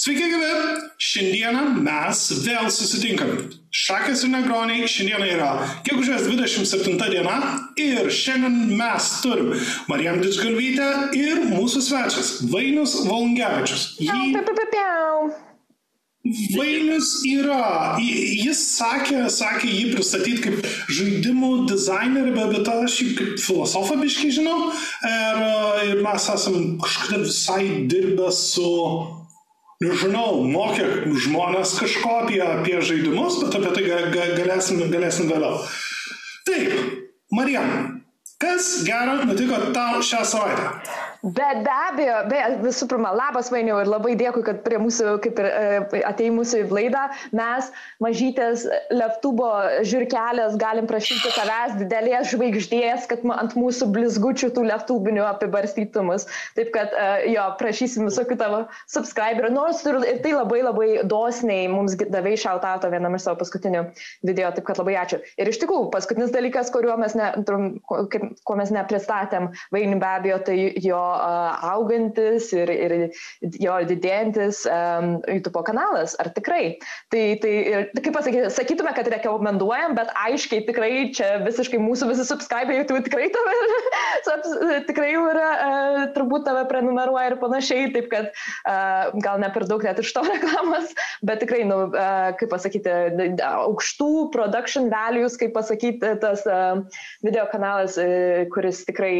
Sveiki, gyvi! Šiandieną mes vėl susitinkam. Šakės ir negroniai šiandieną yra gegužės 27 diena ir šiandien mes turim Marijam Didžgalvytę ir mūsų svečias Vainius Volungevičius. Jį... Vainius yra, jis sakė, sakė jį pristatyti kaip žaidimų dizainerį, bet aš jį kaip filosofą biškai žinau ir, ir mes esam kažkada visai dirbę su nežinau, mokė žmonės kažko apie, apie žaidimus, bet apie tai ga, ga, galėsim, galėsim vėliau. Taip, Marijam, kas gero nutiko tau šią savaitę? Bet be abejo, be, visų pirma, labas Vainiau ir labai dėkui, kad prie mūsų, kaip ir e, atei mūsų į laidą, mes mažytės leftubo žirkelės galim prašyti tavęs didelės žvaigždės, kad ant mūsų blizgučių tų leftubinių apibarstytumus. Taip kad e, jo, prašysim visokių tavo subscriberių. Nors ir tai labai labai dosniai mums davai šautauto vienam iš savo paskutinių video, taip kad labai ačiū. Ir iš tikrųjų, paskutinis dalykas, kuriuo mes, ne, ko mes nepristatėm, Vainiui be abejo, tai jo augantis ir, ir jo didėjantis um, YouTube kanalas. Ar tikrai? Tai, tai ir, kaip pasakyti, sakytume, kad rekomenduojam, bet aiškiai tikrai čia visiškai mūsų visi subscriberiai YouTube tikrai tave, tikrai yra, uh, turbūt tave prenumeruoja ir panašiai, taip kad uh, gal ne per daug net iš to reklamas, bet tikrai, nu, uh, kaip pasakyti, aukštų production values, kaip pasakyti, tas video kanalas, kuris tikrai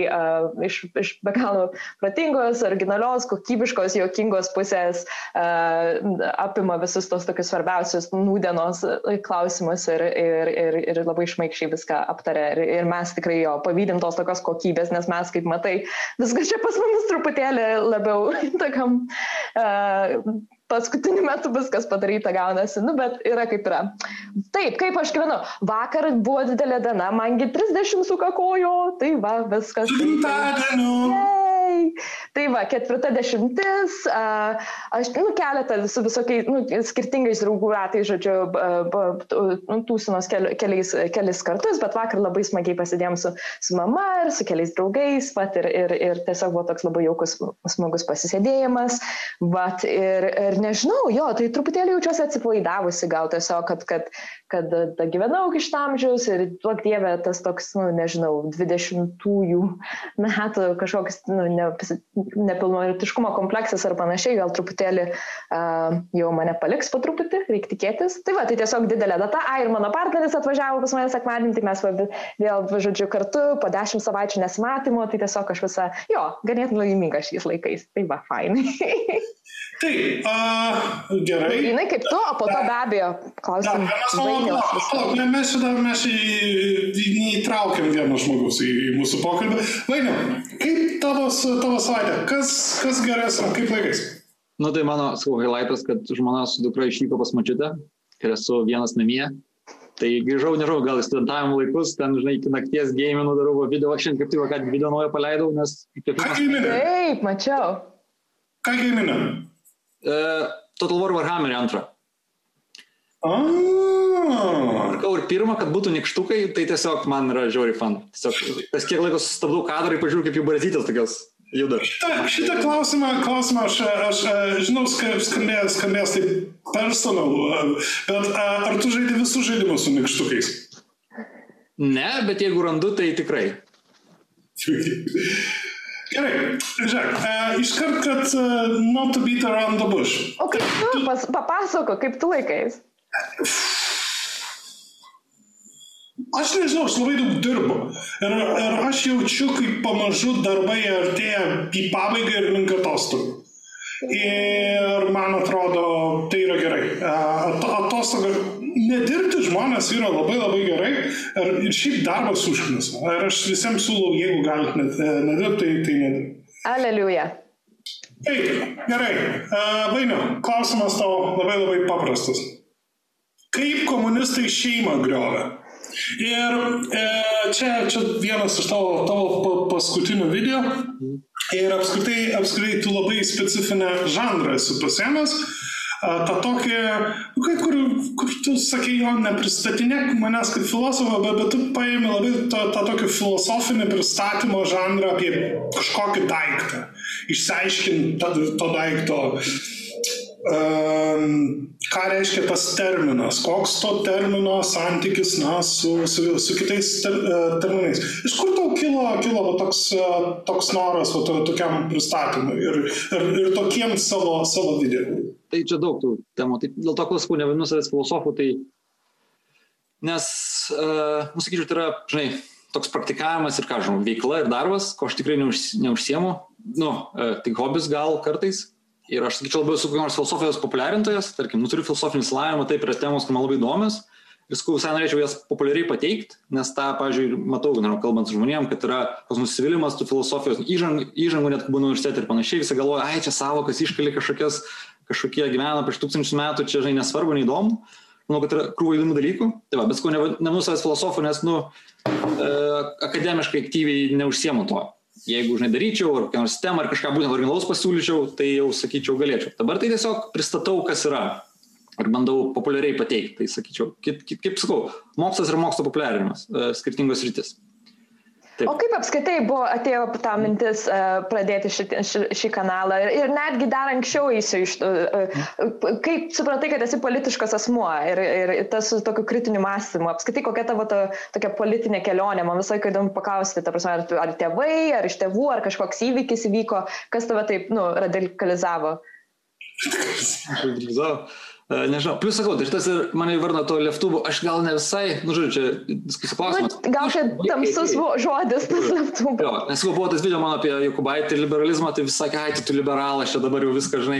iš, iš be galo protingos, originalios, kokybiškos, juokingos pusės uh, apima visus tos tokius svarbiausius nūdienos klausimus ir, ir, ir, ir labai išmaikščiai viską aptarė. Ir, ir mes tikrai jo pavydim tos tokios kokybės, nes mes, kaip matai, viskas čia pas mumis truputėlį labiau tokiam uh, paskutiniu metu viskas padaryta gaunasi, nu, bet yra kaip yra. Taip, kaip aš gyvenu. Vakar buvo didelė diena, mangi 30 sukakojo, tai va, viskas. Tai va, ketvirta dešimtis, aš, nu, keletą su visokiais, nu, skirtingais draugų ratais, žodžiu, nu, tūsinos keliais, keliais kartus, bet vakar labai smagiai pasidėjom su, su mama ir su keliais draugais, pat ir, ir, ir tiesiog buvo toks labai jaukus, smagus pasisėdėjimas, bet ir, ir nežinau, jo, tai truputėlį jaučiuosi atsipalaidavusi gal tiesiog, kad, kad, kad da, gyvenau iki štamžiaus ir duok dievę tas toks, nu, nežinau, 20-ųjų metų kažkoks, nu, ne, nepilnotiškumo kompleksas ar panašiai, gal truputėlį uh, jau mane paliks po truputį, reikia tikėtis. Tai va, tai tiesiog didelė data. A, ir mano partneris atvažiavo pas mane sekmadienį, tai mes vėl, žodžiu, kartu po dešimt savaičių nesimatymo, tai tiesiog aš visą, jo, ganėtinai laiminga šiais laikais. Tai va, fainai. Taip, uh, gerai. Žinai, kaip tu, o po to be abejo, klausim. Da, mes šitą mes neįtraukiam vieno žmogus į, į mūsų pokalbį. Vainiu, kaip tavo, tavo savaitė? Kas, kas geresnė, kaip laikais? Nu tai mano, sakau, highlightas, kad žmona su dukra išvyko pas mačiutę ir esu vienas namie. Tai grįžau, nežinau, gal į studentavimo laikus, ten, žinai, iki nakties gėjiminų darau video, aš šiandien kaip tik, kad video naują paleidau, nes... Gėjiminė? Taip, mačiau. Ką gėjiminė? Uh, Total War Warhammer 2. Pirkau ir pirmą, kad būtų nikštukai, tai tiesiog man yra žiauri fan. Tiesiog kas kiek laiko sustabdau kadrą ir pažiūrėjau, kaip jų barazytės tokios juda. Šitą, šitą klausimą, klausimą aš, aš žinau, skambės, skambės taip personal, bet ar tu žaidži visus žaidimus su nikštukais? Ne, bet jeigu randu, tai tikrai. Gerai, žiūrėk, uh, iškart, kad uh, not to beat around the bush. O kaip tu, pas, papasako, kaip tu laikais? Aš nežinau, aš labai daug dirbu. Ir, ir aš jaučiu, kaip pamažu darbai artėja į pabaigą ir link atostogų. Ir man atrodo, tai yra gerai. Atostogą, nedirbti žmonės yra labai labai gerai ir, ir šiaip darbas užknisa. Ir aš visiems siūlau, jeigu galite nedirbti, tai, tai nedirbti. Aleliuja. Taip, gerai. Vainiu, klausimas tau labai labai paprastas. Kaip komunistai šeimą griovė? Ir e, čia, čia vienas iš tavo, tavo paskutinių video. Ir apskritai, apskritai tu labai specifinę žanrą esi pasėmęs. Ta tokia, nu, kur, kur tu sakai, jo, nepristatinėk manęs kaip filosofą, bet, bet tu paėmė labai tą, tą tokį filosofinį pristatymo žanrą apie kažkokį daiktą. Išsiaiškinti to daikto ką reiškia tas terminas, koks to termino santykis na, su, su, su kitais ter, e, terminais. Iš kur tau kilo, kilo va, toks, e, toks noras va, to, tokiam pristatymui ir, ir, ir tokiems savo, savo video? Tai čia daug tų temų. Tai dėl to, kol sakau, nevadinu savęs filosofų, tai nes, uh, sakyčiau, tai yra, žinai, toks praktikavimas ir, ką žinau, veikla ir darbas, ko aš tikrai neuž, neužsiemu, nu, tik hobis gal kartais, Ir aš sakyčiau, labiau esu kokios nors filosofijos populiarintojas, tarkim, nu, turiu filosofinį slavimą, taip yra temos, kur man labai įdomios. Sakau, visai norėčiau jas populiariai pateikti, nes tą, pažiūrėjau, matau, nu, kalbant su žmonėm, kad yra koks nusivylimas tų filosofijos įžangų, įžangų net būna universitete ir panašiai, visi galvoja, ai, čia savokas iškali kažkokias, kažkokie gyvena prieš tūkstančius metų, čia, žinai, nesvarbu, neįdomu. Manau, kad yra krūva įdomių dalykų. Tai va, bet sakau, nemanau savęs filosofų, nes, nu, e, akademiškai aktyviai neužsiemu to jeigu, žinai, daryčiau, ar kokią nors temą, ar kažką būtent originalaus pasiūlyčiau, tai jau sakyčiau galėčiau. Dabar tai tiesiog pristatau, kas yra. Ir bandau populiariai pateikti. Tai sakyčiau, kaip, kaip, sakau, mokslas ir mokslo populiarinimas, e, skirtingos rytis. Taip. O kaip apskaitai buvo atėjo ta mintis uh, pradėti šį, šį, šį kanalą ir, ir netgi dar anksčiau eisiu iš... Uh, kaip supratai, kad esi politiškas asmuo ir, ir tas su tokiu kritiniu mąstymu, apskaitai kokia tavo ta, tokia politinė kelionė, man visai įdomu paklausti, ta prasme, ar, ar tėvai, ar iš tėvų, ar kažkoks įvykis įvyko, kas tave taip, nu, radikalizavo? Radikalizavo. Nežinau, plus sakau, tai šitas ir mane įvardino to lėktuvų, aš gal ne visai, nu žodžiu, čia diskusijų klausimas. Nu, gal čia tamsus žodis tas lėktuvų. Jo, nes buvo tas video mano apie Jokubaitį ir liberalizmą, tai visai, ai, tu liberalas, čia dabar jau viską, žinai,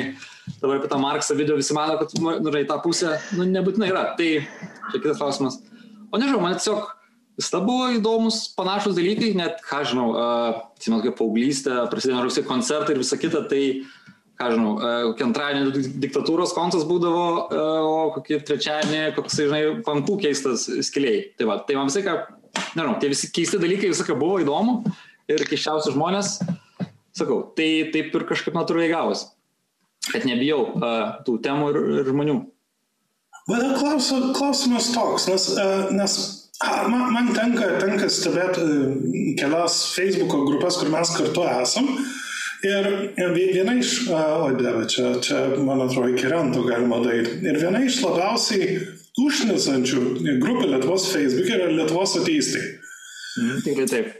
dabar apie tą Marksą video visi mano, kad, nu, žinai, tą pusę, nu, nebūtinai yra. Tai čia kitas klausimas. O nežinau, man tiesiog visada buvo įdomus, panašus dalykai, net, ką žinau, uh, atsimenu, kaip paauglystė, prasidėjo rugsėjo koncertai ir visa kita, tai ką žinau, e, kokį antradienį diktatūros koncas būdavo, e, o kokį trečiadienį, koks, žinai, pankų keistas skiliai. Tai, va, tai man visai ką, nežinau, tie visi keisti dalykai visą ką buvo įdomu ir keiščiausi žmonės, sakau, tai taip ir kažkaip natūraliai gavosi, kad nebijau uh, tų temų ir, ir žmonių. Bet klausimas toks, nes, nes man, man tenka, tenka stebėti kelias Facebook grupės, kur mes kartu esam. Ir viena iš, oi, dieve, čia, čia, man atrodo, iki rento galima daryti. Ir viena iš labiausiai užnesančių grupių Lietuvos Facebook yra Lietuvos ateistai. Mm, taip, taip.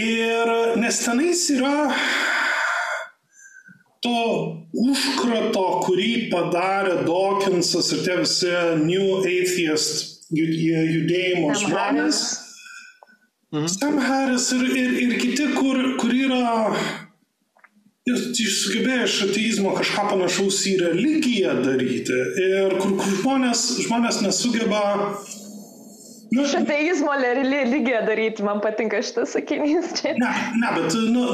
Ir nes tenais yra to užkrato, kurį padarė Dawkinsas ir tie visi New Atheist judėjimo žmonės. Mhm. Sam Harris ir, ir, ir kiti, kur, kur yra Jis sugebėjo iš ateizmo kažką panašaus į religiją daryti. Ir kur, kur žmonės, žmonės nesugeba Nu, Iš ateizmo religiją daryti, man patinka šitas sakinys. Čia. Ne, ne, bet nu,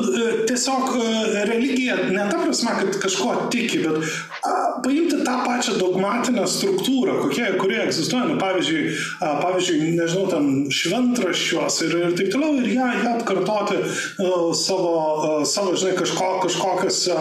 tiesiog e, religija, ne ta prasme, kad kažko tiki, bet a, paimti tą pačią dogmatinę struktūrą, kokie, kurie egzistuoja, nu, pavyzdžiui, a, pavyzdžiui, nežinau, tam šventraščiuos ir, ir taip toliau, ir ją, ją atkartoti a, e, savo, a, e, savo, žinai, kažko, kažkokiuose,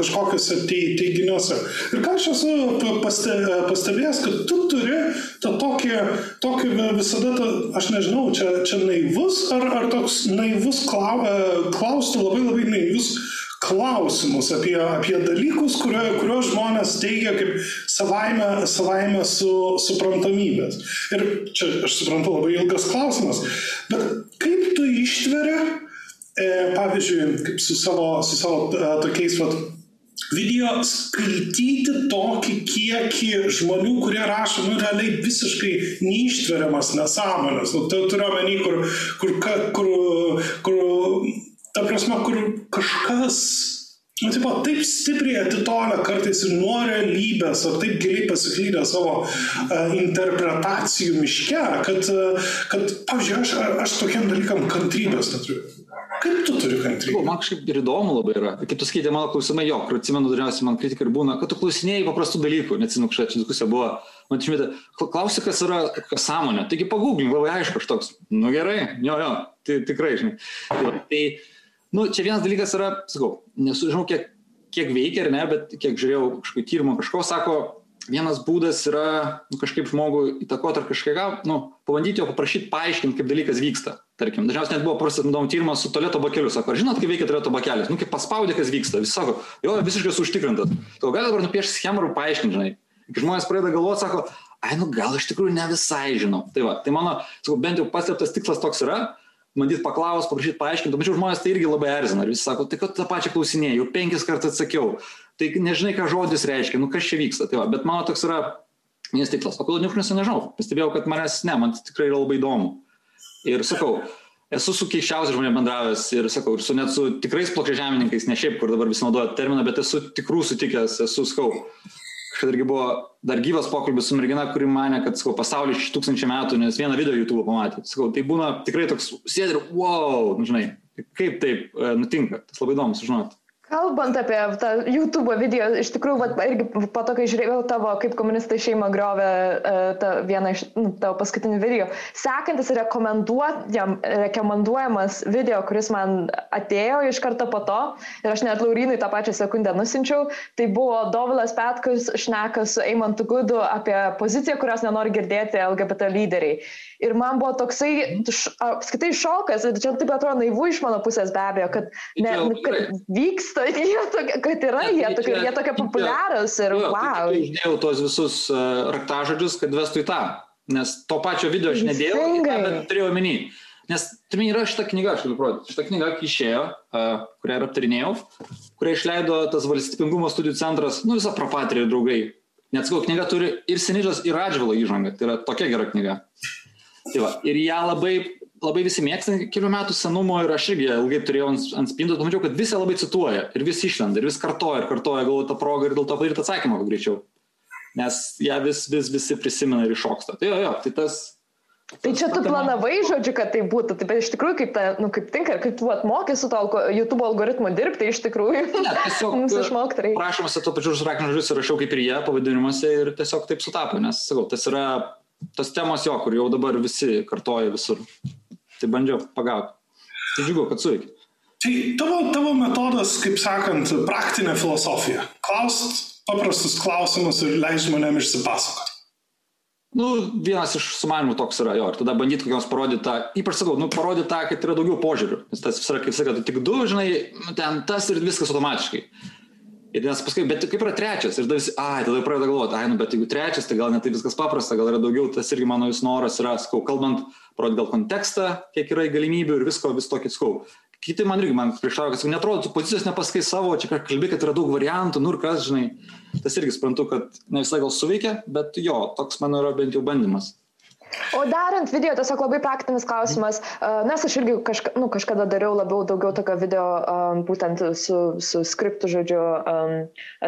kažkokiuose teiginiuose. Ir ką aš esu paste, pastebėjęs, kad tu turi tą tokį, tokį visą visada, ta, aš nežinau, čia, čia naivus ar, ar toks naivus klau, e, klausti labai labai naivius klausimus apie, apie dalykus, kurio, kuriuos žmonės teigia kaip savaime, savaime su, suprantamybės. Ir čia aš suprantu labai ilgas klausimas, bet kaip tu ištveri, e, pavyzdžiui, kaip su savo, su savo e, tokiais vat, video skaityti tokį kiekį žmonių, kurie rašo, nu, realiai visiškai neištveriamas nesąmonės. Nu, tai turiu omeny, kur, kur, kur, kur, ta prasme, kur kažkas Nu, taip, taip stipriai atitolę kartais ir nuo realybės, ar taip giliai pasiklydę savo uh, interpretacijų miške, kad, uh, kad pavyzdžiui, aš, aš tokiam dalykam kantrybės neturiu. Kaip tu turi kantrybę? Man kažkaip ir įdomu labai yra. Kaip tu skaitė mano klausimai, jo, atsimenu, dažniausiai man kritika ir būna, kad tu klausinėjai paprastų dalykų, neatsimenu, kažkokia čia diskusija buvo. Man išmėtė, klausi, kas yra kas sąmonė. Taigi pagūglink, labai aišku, aš toks, nu gerai, jo, jo, tai tikrai, žinai. Tai, tai nu, čia vienas dalykas yra, sakau, nesužinau, kiek, kiek veikia ar ne, bet kiek žiūrėjau kažkokio tyrimo, kažko sako, vienas būdas yra nu, kažkaip žmogų įtakoti ar kažką, nu, pabandyti jo paprašyti paaiškinti, kaip dalykas vyksta. Tarkim, dažniausiai net buvo prasidom tyrimas su toleto bakeliu. Sako, žinot, kaip veikia toleto bakelis? Nu, kaip paspaudė, kas vyksta. Visi sako, jo, visiškai užtikrintas. Tu gali dabar nupiešti schemą ir paaiškinti, žinai. Kai žmonės pradeda galvoti, sako, ai, nu gal iš tikrųjų ne visai žinau. Tai va, tai mano, sakau, bent jau paslėptas tikslas toks yra, bandyt paklaus, paprašyti paaiškinti, tačiau žmonės tai irgi labai erzina. Ir visi sako, tai kad tą pačią klausinėjau, jau penkis kartus atsakiau. Tai nežinai, ką žodis reiškia, nu kas čia vyksta. Tai va, bet mano toks yra vienas tikslas. O kodėl niukšnis nežinau? Pastebėjau, kad manęs ne, man tikrai yra labai įdomu. Ir sakau, esu su keiščiausiais žmonėmis bendravęs ir sakau, ir su net su tikrais plokščiažemininkais, ne šiaip, kur dabar visi naudoja terminą, bet esu tikrų sutikęs, esu, sakau, kažkada irgi buvo dar gyvas pokalbis su mergina, kuri mane, kad, sakau, pasaulis iš tūkstančių metų, nes vieną video YouTube pamatė. Sakau, tai būna tikrai toks, sėdi ir, wow, nu, žinai, kaip taip e, nutinka, tas labai įdomu sužinoti. Kalbant apie tą YouTube video, iš tikrųjų, vat, irgi po to, kai žiūrėjau tavo, kaip komunistai šeimą grovė uh, vieną iš nu, tavo paskutinių video, sekantis rekomenduojamas video, kuris man atėjo iš karto po to, ir aš net Laurinui tą pačią sekundę nusinčiau, tai buvo Dovilas Petkus šnekas su Eimantu Gudu apie poziciją, kurios nenori girdėti LGBT lyderiai. Ir man buvo toksai, apskaitai šokas, čia taip atrodo naivu iš mano pusės be abejo, kad, ne, kad vyksta keista, jie tokia, kad yra, jie tokie, jie tokie populiarūs ir jo, wow. Tai išdėjau tos visus uh, raktažodžius, kad vestų į tą. Nes to pačio video aš nedėjau, tą, bet turėjau omeny. Nes turime yra šitą knygą, aš galiu parodyti. Šitą knygą išėjo, uh, kurią ir aptarinėjau, kurią išleido tas valstybingumo studijų centras, nu visą propatriją draugai. Net sakau, knyga turi ir Senidžas, ir Radžvilo įžangą. Tai yra tokia gera knyga. Tai va, ir ją labai labai visi mėgsta kelių metų senumo ir aš irgi ilgai turėjau ant, ant spintos, pamačiau, kad visi labai cituoja ir vis išlenda ir vis kartoja ir kartoja, galvoju tą progą ir dėl to padaryti atsakymą greičiau. Nes ją vis, vis visi prisimena ir iššoksta. Tai jo, jo, tai tas. Tai čia tu planavai, žodžiu, kad tai būtų, tai bet iš tikrųjų, kaip, ta, nu, kaip tinka, kaip tu atmokė su to YouTube algoritmu dirbti, iš tikrųjų. Ne, tiesiog mums išmokti reikia. Prašymuose to pačiu užrakinius žodžius rašiau kaip ir jie pavadinimuose ir tiesiog taip sutapo, nes, sakau, tas yra tos temos jo, kur jau dabar visi kartoja visur. Tai bandžiau pagauti. Tai džiugu, kad suveikia. Tai tavo, tavo metodas, kaip sakant, praktinė filosofija. Klaust paprastus klausimus ir leis žmonėm išsipasakoti. Nu, vienas iš sumanimų toks yra jo, ir tada bandyti kokios parodyti tą, ypač sakau, nu, parodyti tą, kad yra daugiau požiūrių, nes tas yra, kaip sakai, tik du, žinai, nu, ten tas ir viskas automatiškai. Ir nes paskui, bet kaip yra trečias, ir tada visi, ai, tada pradeda galvoti, ai, nu, bet jeigu trečias, tai gal netai viskas paprasta, gal yra daugiau, tas irgi mano vis noras yra, sakau, kalbant parodyti gal kontekstą, kiek yra galimybių ir visko, vis tokį skau. Kiti man irgi man prieštarauja, kad netrodo, tu pozicijos nepaskai savo, čia kalbi, kad yra daug variantų, nu ir kas, žinai, tas irgi suprantu, kad ne visai gal suveikia, bet jo, toks mano yra bent jau bandymas. O darant video, tiesiog labai praktinis klausimas, nes aš irgi kažka, nu, kažkada dariau labiau daugiau tokio video um, būtent su, su skriptu žodžiu um,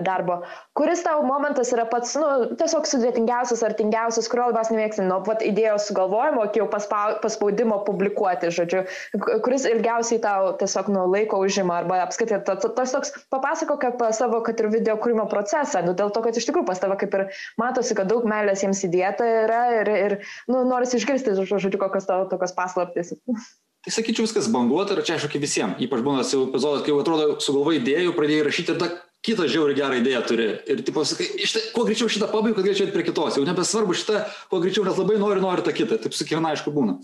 darbo. Kuris tavo momentas yra pats, nu, tiesiog sudėtingiausias ar tingiausias, kurio labiausiai nemėgsti, nuo pat idėjos sugalvojimo iki jau paspaudimo publikuoti, žodžiu, kuris ilgiausiai tau tiesiog nu, laiko užima arba apskaitai tas, tas toks papasako apie savo, kad ir video kūrimo procesą, nu, dėl to, kad iš tikrųjų pas tave kaip ir matosi, kad daug meilės jiems įdėta yra ir, ir nu, norisi išgirsti, žodžiu, kokios tavo tokios paslaptys. Tai sakyčiau, viskas banguota ir čia aišku visiems. Ypač būna jau epizodas, kai jau atrodo, sugalvojai idėjų, pradėjai rašyti ir ta kitą žiauriai gerą idėją turi. Ir tipo, sakai, štai, kuo greičiau šitą pabaigai, kad greičiau prie kitos. Jau nebesvarbu šitą, kuo greičiau, nes labai noriu, noriu tą kitą. Taip su kiekviena aišku būna.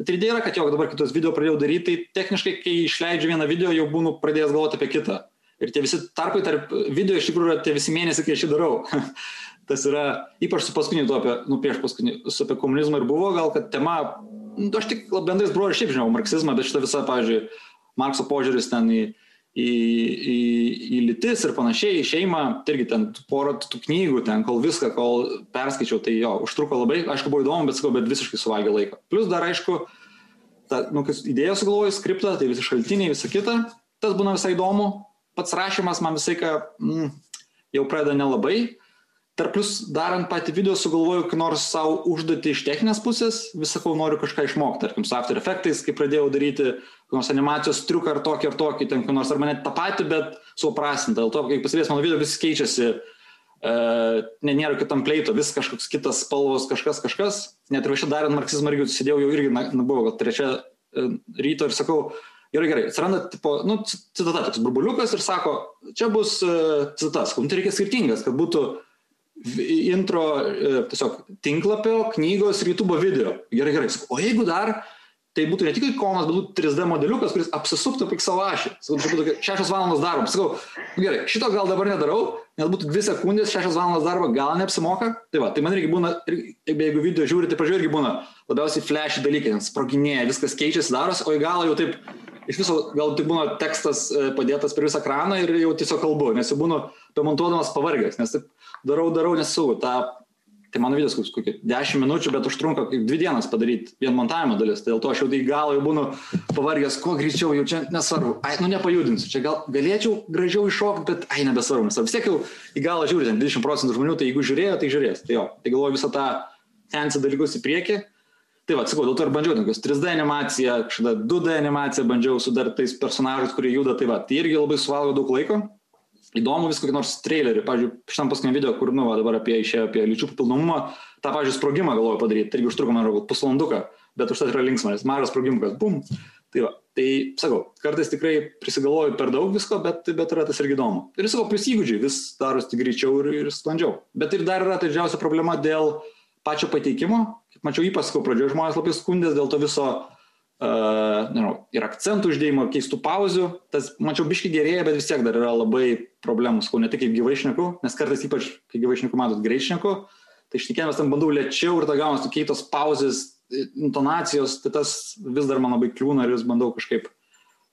Bet ir idėja yra, kad jau dabar kitos video pradėjau daryti, tai techniškai, kai išleidžiu vieną video, jau būnu pradėjęs galvoti apie kitą. Ir tie visi tarpai tarp video iš tikrųjų yra tie visi mėnesiai, kai aš jį darau. tas yra, ypač su paskutiniu tuo apie, nu, prieš paskutinį, su apie komunizmą ir buvo, gal kad tema, nu, aš tik bendrais bruožais šiaip žinau marksizmą, bet šitą visą, pavyzdžiui, Markso požiūris ten į, į, į, į lytis ir panašiai, į šeimą, tai irgi ten porą tų knygų, ten kol viską, kol perskaičiau, tai jo, užtruko labai, aišku, buvo įdomu, bet sakau, bet visiškai suvalgė laiką. Plus dar, aišku, ta, nu, kai idėją sugalvoju, skriptą, tai visi šaltiniai, visa kita, tas būna visai įdomu, pats rašymas man visai ką mm, jau pradeda nelabai, Dar plus darant patį video sugalvoju, kai nors savo užduoti iš techninės pusės, vis sakau, noriu kažką išmokti, tarkim, su After Effects, kai pradėjau daryti nors animacijos triuką ar tokį ar tokį, ten nors ar mane tą patį, bet suprasinta. Dėl to, kai pasižiūrės mano video, vis keičiasi, e, ne, nėra kitam pleito, vis kažkoks kitas spalvos, kažkas, kažkas. Net ir šitą darant marksizmą irgi sėdėjau jau irgi, na, buvo gal trečia e, ryto ir sakau, Gerai, gerai, atsiranda, tipo, nu, citata, toks burbuliukas ir sako, čia bus uh, citatas, nu, tai reikia skirtingas, kad būtų intro e, tiesiog tinklapio, knygos ir YouTube video. Gerai, gerai. O jeigu dar tai būtų ne tik ikonas, bet būtų 3D modeliukas, kuris apsisuktų piksel ašį. Sakau, tai būtų 6 valandos darbo. Sakau, gerai, šito gal dabar nedarau, nes būtų 2 sekundės, 6 valandos darbo, gal neapsimoka. Tai va, tai man irgi būna, jeigu video žiūri, tai pažiūrėk, irgi būna labiausiai flash dalykai, nes sproginėja, viskas keičiasi, darosi, o į galą jau taip, iš viso gal tik būna tekstas e, padėtas per visą ekraną ir jau tiesiog kalbu, nes jau būnu pamontuodamas pavargęs, nes taip darau, darau, nesau, tą Tai mano videos koks kokie 10 minučių, bet užtrunka kaip 2 dienas padaryti vien montavimo dalis. Tai dėl to aš jau tai gal jau būnu pavargęs, kuo greičiau, jau čia nesvarbu. Ai, nu nepajudinsiu, čia gal galėčiau gražiau iššokti, bet ai, nebesvarbu, nes vis tiek jau į galą žiūri, ten 20 procentų žmonių, tai jeigu žiūrėjo, tai žiūrės. Tai jo, tai galvoju visą tą fancy dalykus į priekį. Tai va, sakau, dėl to ir bandžiau, tokios 3D animacija, kažkada 2D animacija bandžiau su dar tais personažais, kurie juda, tai va, tai irgi labai suvalgo daug laiko įdomu vis kokį nors trailerį, pavyzdžiui, šitam paskutiniam video, kur, nu, va, dabar apie išėjo apie lyčių papildomumą, tą, pavyzdžiui, sprogimą galvoju padaryti, tai irgi užtruko, man atrodo, pusvalanduką, bet užtat yra linksmas, mažas sprogimukas, bum. Tai, va, tai sakau, kartais tikrai prisigalvoju per daug visko, bet, bet yra tas irgi įdomu. Ir sakau, plus įgūdžiai vis darosi greičiau ir, ir sklandžiau. Bet ir dar yra tai didžiausia problema dėl pačio pateikimo. Kaip mačiau, ypač, sakau, pradžioje žmonės labai skundės dėl to viso uh, nežinau, ir akcentų uždėjimo, keistų pauzių. Tas, mačiau, biški gerėja, bet vis tiek dar yra labai problemų, sakau, ne tik kaip gyvai šneku, nes kartais ypač, kai gyvai šneku, matot, greit šneku, tai išnekėjimas tam bandau lėčiau ir ta gaunas tokie tos pauzės, intonacijos, tai tas vis dar man labai kliūna ir vis bandau kažkaip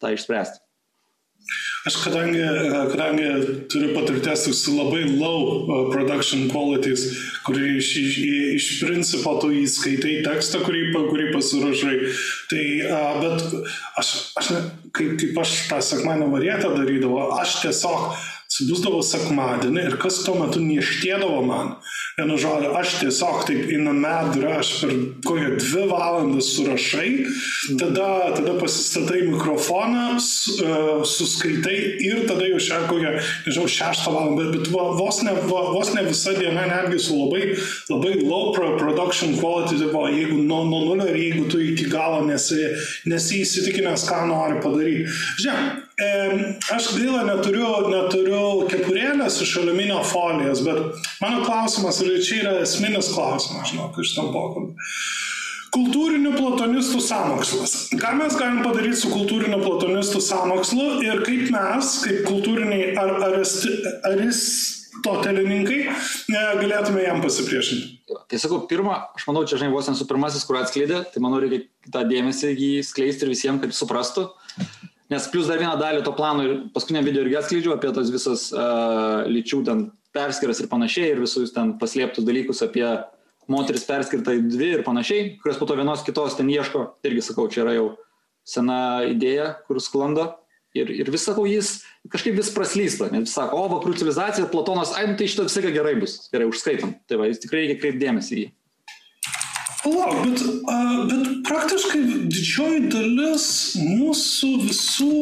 tą išspręsti. Aš kadangi, kadangi turiu patirties su labai low uh, production qualities, kurį iš, iš, iš principo tu įskaitai tekstą, kurį, kurį pasirašai, tai, uh, bet aš, aš kaip, kaip aš tą sekmanio varietą darydavau, aš tiesiog Sibusdavo sekmadienį ir kas tuo metu nieštėdavo man. Vienu žodžiu, aš tiesiog taip į namedrą, aš per kokią dvi valandas surašai, tada, tada pasistatai mikrofoną, e, suskaitai ir tada jau šią kokią, nežinau, šeštą valandą, bet, vos, ne, vos ne visa diena, netgi su labai, labai low production quality, tipo, jeigu nuo, nuo nulio ir jeigu tu iki galo nesi, nesi įsitikinęs, ką nori padaryti. Žiūrėk, Aš gaila neturiu, neturiu kepurėlės iš aliuminio folijos, bet mano klausimas ir čia yra esminis klausimas, žinok, iš tam pokalbį. Kultūrinių platonistų samokslas. Ką mes galim padaryti su kultūriniu platonistų samokslu ir kaip mes, kaip kultūriniai ar, aristi, aristotelininkai, galėtume jam pasipriešinti? Tai sakau, pirmą, aš manau, čia žinai, vos nesu pirmasis, kur atskleidė, tai manau, reikia tą dėmesį jį skleisti ir visiems, kad suprastų. Nes plus dar vieną dalį to plano ir paskutinę video irgi atskleidžiu apie tos visas uh, lyčių ten perskiras ir panašiai ir visus ten paslėptus dalykus apie moteris perskirta į dvi ir panašiai, kurios po to vienos kitos ten ieško. Irgi sakau, čia yra jau sena idėja, kur sklando. Ir, ir vis sakau, jis kažkaip vis praslysta. Nes vis sako, o vakarų civilizacija, Platonas, ai, nu tai šitą visą gerai bus. Gerai, užskaitom. Tai va, jis tikrai reikia kreipti dėmesį į jį. Palauk, bet, uh, bet praktiškai didžioji dalis mūsų visų,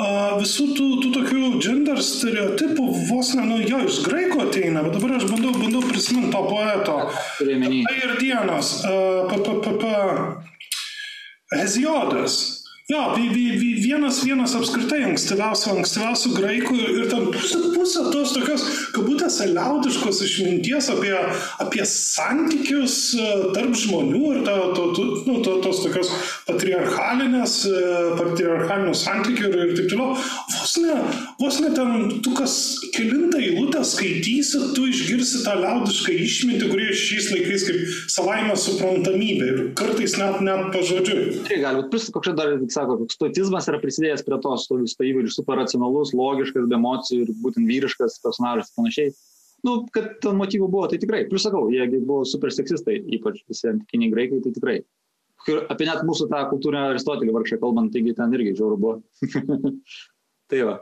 uh, visų tų, tų tokių gender stereotipų vos ne, nu, jo, iš graiko ateina, bet dabar aš bandau, bandau prisiminti to poeto. Tai ir dienos, uh, Heziodas. Jo, vienas, vienas apskritai ankstyviausių, ankstyviausių graikų ir ten pusė, pusė tos tokios, kabutėse, liaudiškos išminties apie, apie santykius e, tarp žmonių ir to, to, to, nu, to, tos tokios patriarchalinės, e, patriarchalinių santykių ir, ir taip toliau. Vos ne, vos ne ten, tu kas kilintą eilutę skaitysi, tu išgirsi tą liaudišką išmintį, kurie šiais laikais kaip savaime suprantamybė ir kartais net, net pažodžiui. Tai gali būti, plus kokia dar sako, koks stotizmas yra prisidėjęs prie to, stovis tai įvairius super racionalus, logiškas, be emocijų ir būtent vyriškas personažas ir panašiai. Nu, kad ten motyvų buvo, tai tikrai. Plius sakau, jie buvo super seksistai, ypač visi antikiniai graikai, tai tikrai. Ir apie net mūsų tą kultūrinę Aristotelį vargšą kalbant, taigi ten irgi žiauru buvo. tai va.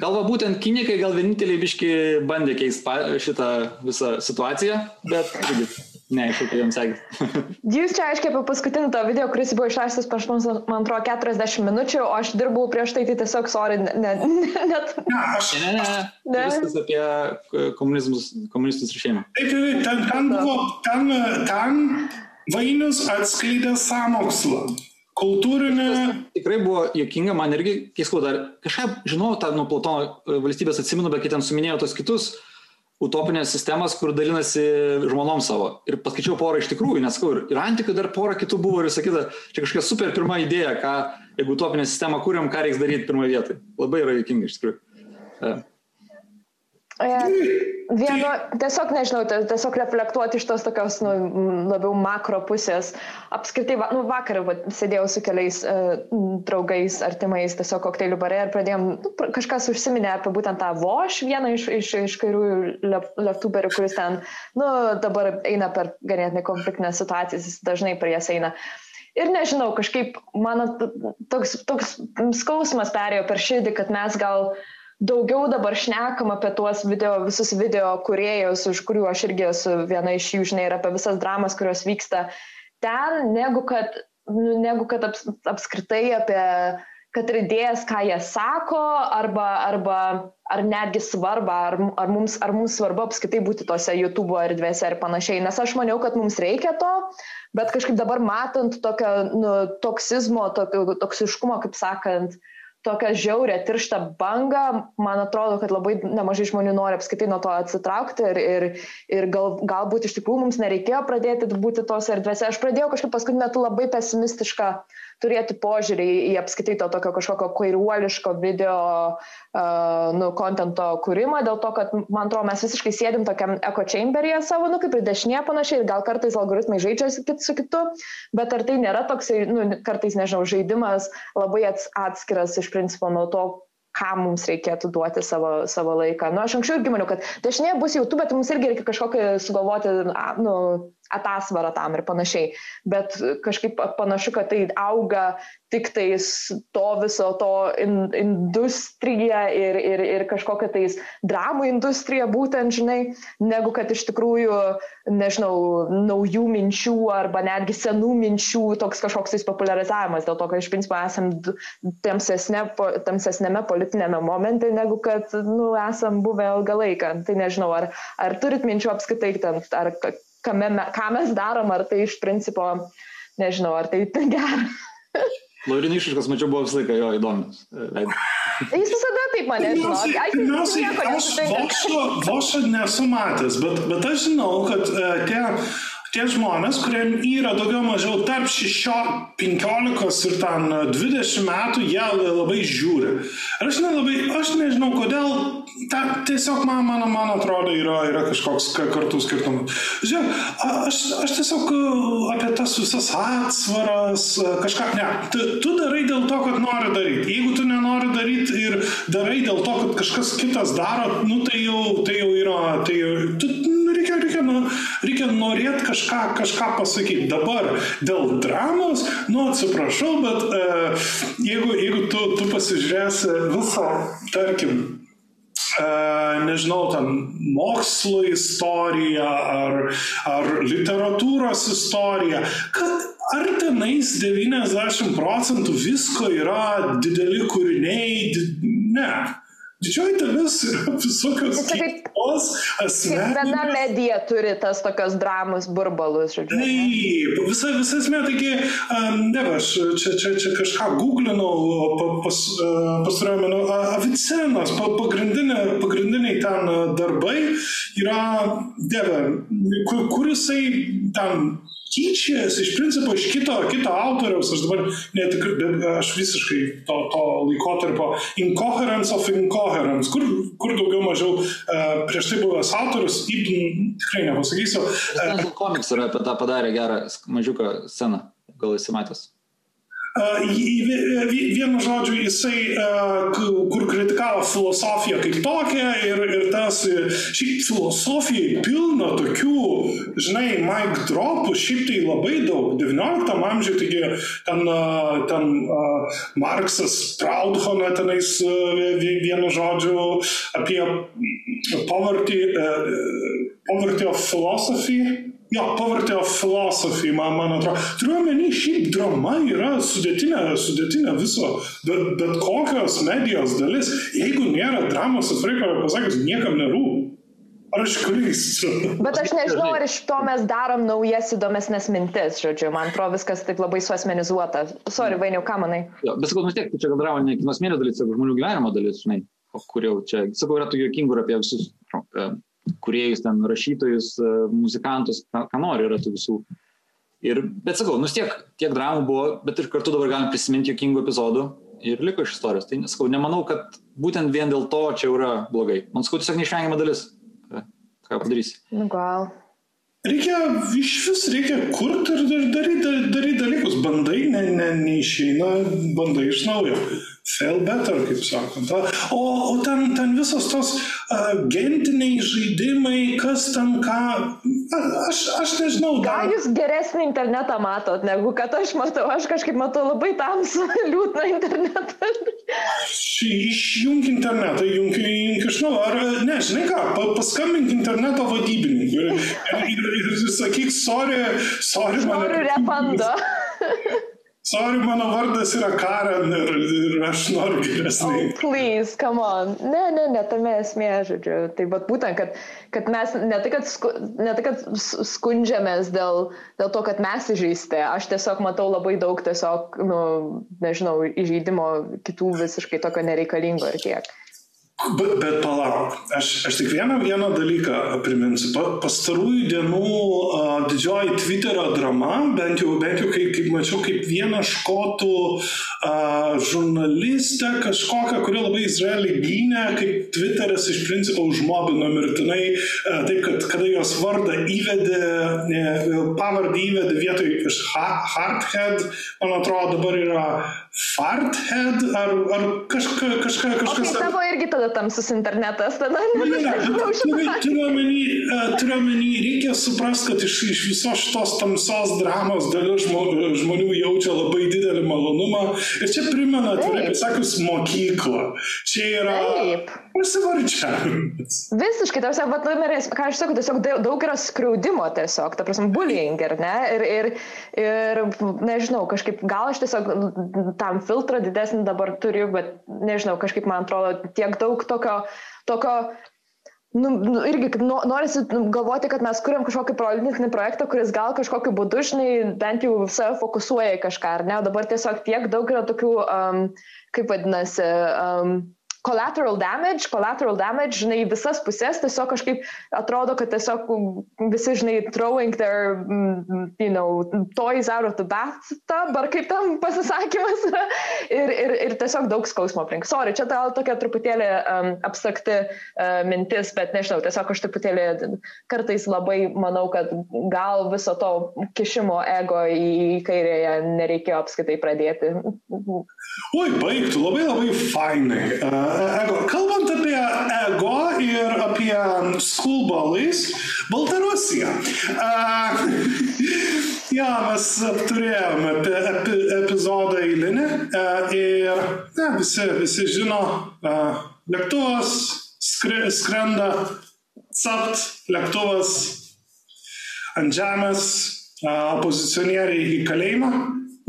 Gal va būtent kinikai gal vieninteliai biški bandė keisti šitą visą situaciją, bet irgi Ne, iš tikrųjų jums sekė. Jūs čia aiškiai apie paskutinį tą video, kuris buvo išleistas prieš, man atrodo, 40 minučių, o aš dirbau prieš tai, tai tiesiog, sorry, ne, ne, net. Ne, aš. Ne, ne, ne. ne. Viskas apie komunistus ir šeimą. Taip, taip, ten, ten buvo, ten, ten Vainius atskleidė samokslą. Kultūrinė. Tikrai buvo jokinga, man irgi, kai skau dar, kažką žinau, tą nuo Platono valstybės atsimenu, bet kai ten suminėjau tos kitus, utopinės sistemas, kur dalinasi žmonom savo. Ir paskaičiau porą iš tikrųjų, nes kur ir antikų dar porą kitų buvo ir sakyta, čia kažkokia super pirma idėja, ką, jeigu utopinę sistemą kūrėm, ką reiks daryti pirmoje vietoje. Labai yra juokinga iš tikrųjų. Vieno, tiesiog nežinau, tiesiog reflektuoti iš tos tokios nu, labiau makro pusės. Apskritai, va, nu, vakar va, sėdėjau su keliais uh, draugais, artimais, tiesiog kokteilių bare ir pradėjom, nu, kažkas užsiminė apie būtent tą voš, vieną iš, iš, iš kairiųjų leftuberių, kuris ten, nu, dabar eina per ganėtinai konfliktinės situacijas, jis dažnai prie jas eina. Ir nežinau, kažkaip mano toks, toks skausmas perėjo per širdį, kad mes gal uh, daugiau dabar šnekam apie tuos video, visus video kuriejus, už kurių aš irgi esu viena iš jų, žinai, ir apie visas dramas, kurios vyksta ten, negu kad, nu, negu kad aps, apskritai apie kad ir idėjas, ką jie sako, arba, arba ar netgi svarbą, ar, ar, mums, ar mums svarbu apskaitai būti tose YouTube erdvėse ir panašiai. Nes aš maniau, kad mums reikia to, bet kažkaip dabar matant tokio nu, toksizmo, tokio toksiškumo, kaip sakant, uh, tokią žiaurę, tirštą bangą, man atrodo, kad labai nemažai žmonių nori apskaitai nuo to atsitraukti ir, ir, ir gal, galbūt iš tikrųjų mums nereikėjo pradėti būti tos erdvėse. Aš pradėjau kažkaip paskutiniu metu labai pesimistišką turėti požiūrį į apskaitai to tokio kažkokio kairuoliško video, uh, nu, kontento kūrimą, dėl to, kad, man atrodo, mes visiškai sėdim tokiam echo chamberyje savo, nu, kaip ir dešinė panašiai, ir gal kartais algoritmai žaidžia su kitu, bet ar tai nėra toksai, nu, kartais, nežinau, žaidimas labai atskiras iš principo nuo to, ką mums reikėtų duoti savo, savo laiką. Nu, aš anksčiau irgi maniau, kad dešinė bus YouTube, bet mums irgi reikia kažkokį sugalvoti, nu, atasvarą tam ir panašiai. Bet kažkaip panašu, kad tai auga tik tais to viso to in, industrija ir, ir, ir kažkokia tais dramų industrija būtent, žinai, negu kad iš tikrųjų, nežinau, naujų minčių arba netgi senų minčių toks kažkoks tais popularizavimas, dėl to, kad iš principo esam tamsesne, tamsesnėme politinėme momente, negu kad, nu, esam buvę ilgą laiką. Tai nežinau, ar, ar turit minčių apskaitai, ar kame, ką mes darom, ar tai iš principo, nežinau, ar tai gera. Laurinai išraiškas, mačiau, buvo visą laiką jo įdomus. Jis visada taip mane žino. Pirmiausiai, aš vošo, vošo nesu matęs, bet, bet aš žinau, kad uh, tie tie žmonės, kuriem yra daugiau mažiau tarp 16, 15 ir ten 20 metų, jie labai žiūri. Ir aš nelabai, aš nežinau, kodėl, ta, tiesiog man, man, man atrodo, yra, yra kažkoks kartų skirtumas. Žiūrėk, aš, aš tiesiog apie tas visas atsvaras, kažką, ne, tu, tu darai dėl to, kad nori daryti. Jeigu tu nenori daryti ir darai dėl to, kad kažkas kitas daro, nu tai jau, tai jau yra, tai jau, tu, reikia, reikia, nu, reikia norėti kažką, kažką pasakyti. Dabar dėl dramos, nu atsiprašau, bet uh, jeigu, jeigu tu, tu pasižiūrėsi visą, tarkim, nežinau, ten mokslo istorija ar, ar literatūros istorija, kad ar tenais 90 procentų visko yra dideli kūriniai, ne. Didžioji dalis yra visokios kitos asmenybės. Viena medija turi tas tokios dramos burbalus, žodžiu. Taip, visa, visa esmė, taigi, ne, aš čia, čia, čia kažką googlinau pas, pastarojame, nu, Avicenas, pagrindiniai, pagrindiniai ten darbai yra, dieve, kur, kur jisai ten tyčijasi iš principo iš kito, kito autoriaus, aš dabar netikrai, aš visiškai to, to laikotarpio incoherence of incoherence, kur, kur daugiau mažiau uh, prieš tai buvęs autorius, Ibn, tikrai nepasakysiu. Uh, komiks yra apie tą padarę gerą mažiuką sceną, gal esi matęs. Vienu žodžiu, jisai, kur kritikavo filosofiją kaip tokią ir, ir tas, šiaip filosofijai pilna tokių, žinai, mic dropų, šiaip tai labai daug. 19 amžiuje, taigi ten, ten Marksas Proudhone tenais vienu žodžiu apie poverty, poverty of philosophy Jo, Poverty of Philosophy, man, man atrodo. Turiu omeny, šiaip drama yra sudėtinė, sudėtinė viso, bet, bet kokios medijos dalis. Jeigu nėra dramos, atvirai pasakius, niekam nerūpi. Ar aš klystu? Bet aš nežinau, ar iš to mes darom naujas įdomesnės mintis, žodžiu. Man atrodo, viskas taip labai suasmenizuota. Sorry, Vainiau, ką manai? Jo, bet sakau, nu tiek, čia gal drama ne kinos mėnesio dalis, sakau, žmonių gyvenimo dalis, žinai. O kur jau čia, sakau, yra tų jokingų apie visus. Kuriejus, ten rašytojus, e, muzikantus, ką, nori yra tų visų. Ir, bet sakau, nu tiek, tiek dramų buvo, bet ir kartu dabar galim prisiminti jokingų epizodų ir liko iš istorijos. Tai nesakau, nemanau, kad būtent vien dėl to čia yra blogai. Man sakau, tiesiog neišvengiama dalis. Ką padarysi? Nu gal. Reikia, iš vis reikia kurti ir daryti, daryti dalykus. Bandai, ne, ne, neišeina, bandai iš naujo. Fail better, kaip sakant. O, o ten, ten visos tos uh, gentiniai žaidimai, kas ten ką, aš, aš nežinau. Dar... Gal jūs geresnį internetą matot, negu kad aš matau, aš kažkaip matau labai tamsų, liūdną internetą. Išjung internetą, jung, jung iš naujo. Ar, ne, žinai ką, paskambink interneto vadybininkui ir, ir, ir, ir sakyk, sorry, sorry, man. Noriu refando. Sorry, mano vardas yra Karen ir, ir aš noriu geresnį. Oh, please, come on. Ne, ne, ne, tame esmė, žodžiu. Tai bet būtent, kad, kad mes ne tai, kad, sku, ne tai, kad skundžiamės dėl, dėl to, kad mes įžeisti, aš tiesiog matau labai daug tiesiog, nu, nežinau, įžeidimo kitų visiškai tokio nereikalingo ir tiek. Bet, bet palauk, aš, aš tik vieną, vieną dalyką priminsiu. Pa, pastarųjų dienų uh, didžioji Twitterio drama, bent jau, bent jau kaip, kaip mačiau, kaip vieną škotų uh, žurnalistę kažkokią, kuri labai Izraelį gynė, kaip Twitteris iš principo užmobino mirtinai, uh, taip kad kada jos vardą įvedė, ne, pavardę įvedė vietoj iš Hardhead, man atrodo dabar yra Farthead ar, ar kažka, kažka, kažkas. Okay, tavo irgi tada tamsus internetas, tada Turiu omeny, reikia suprasti, kad iš, iš visos šitos tamsos dramos dalis žmonių, žmonių jaučia labai didelį malonumą. Ir čia primena, atvirai pasakius, mokyklą. Čia yra... Taip. Prasivardžiavimas. Visiškai, tarsi, vat, ką aš sakau, tiesiog daug yra skriaudimo tiesiog, ta prasme, bullying, ar ne? Ir, ir, ir nežinau, kažkaip gal aš tiesiog tam filtrą didesnį dabar turiu, bet nežinau, kažkaip man atrodo tiek daug tokio, tokio nu, nu, irgi norisi galvoti, kad mes kuriam kažkokį politinį projektą, kuris gal kažkokiu būdu, žinai, bent jau save fokusuoja į kažką, ar ne? O dabar tiesiog tiek daug yra tokių, um, kaip vadinasi, um, collateral damage, collateral damage, žinai, visas pusės, tiesiog kažkaip atrodo, kad tiesiog visi, žinai, throwing their, you know, toys out of the bathtub, ar kaip tam pasisakymas yra, ir, ir, ir tiesiog daug skausmo aplink. Sorry, čia gal tokia truputėlį um, abstrakti uh, mintis, bet nežinau, tiesiog aš truputėlį kartais labai manau, kad gal viso to kišimo ego į kairėje nereikėjo apskaitai pradėti. Oi, baigtų, labai labai fainai. Uh, ego. Kalbant apie ego ir apie skulbalais, Baltarusija. Ja, mes apturėjome apie, apie epizodą eilinį ir ne, visi, visi žino, lėktuvas skri, skrenda, capt, lėktuvas ant žemės, opozicionieriai į kalėjimą.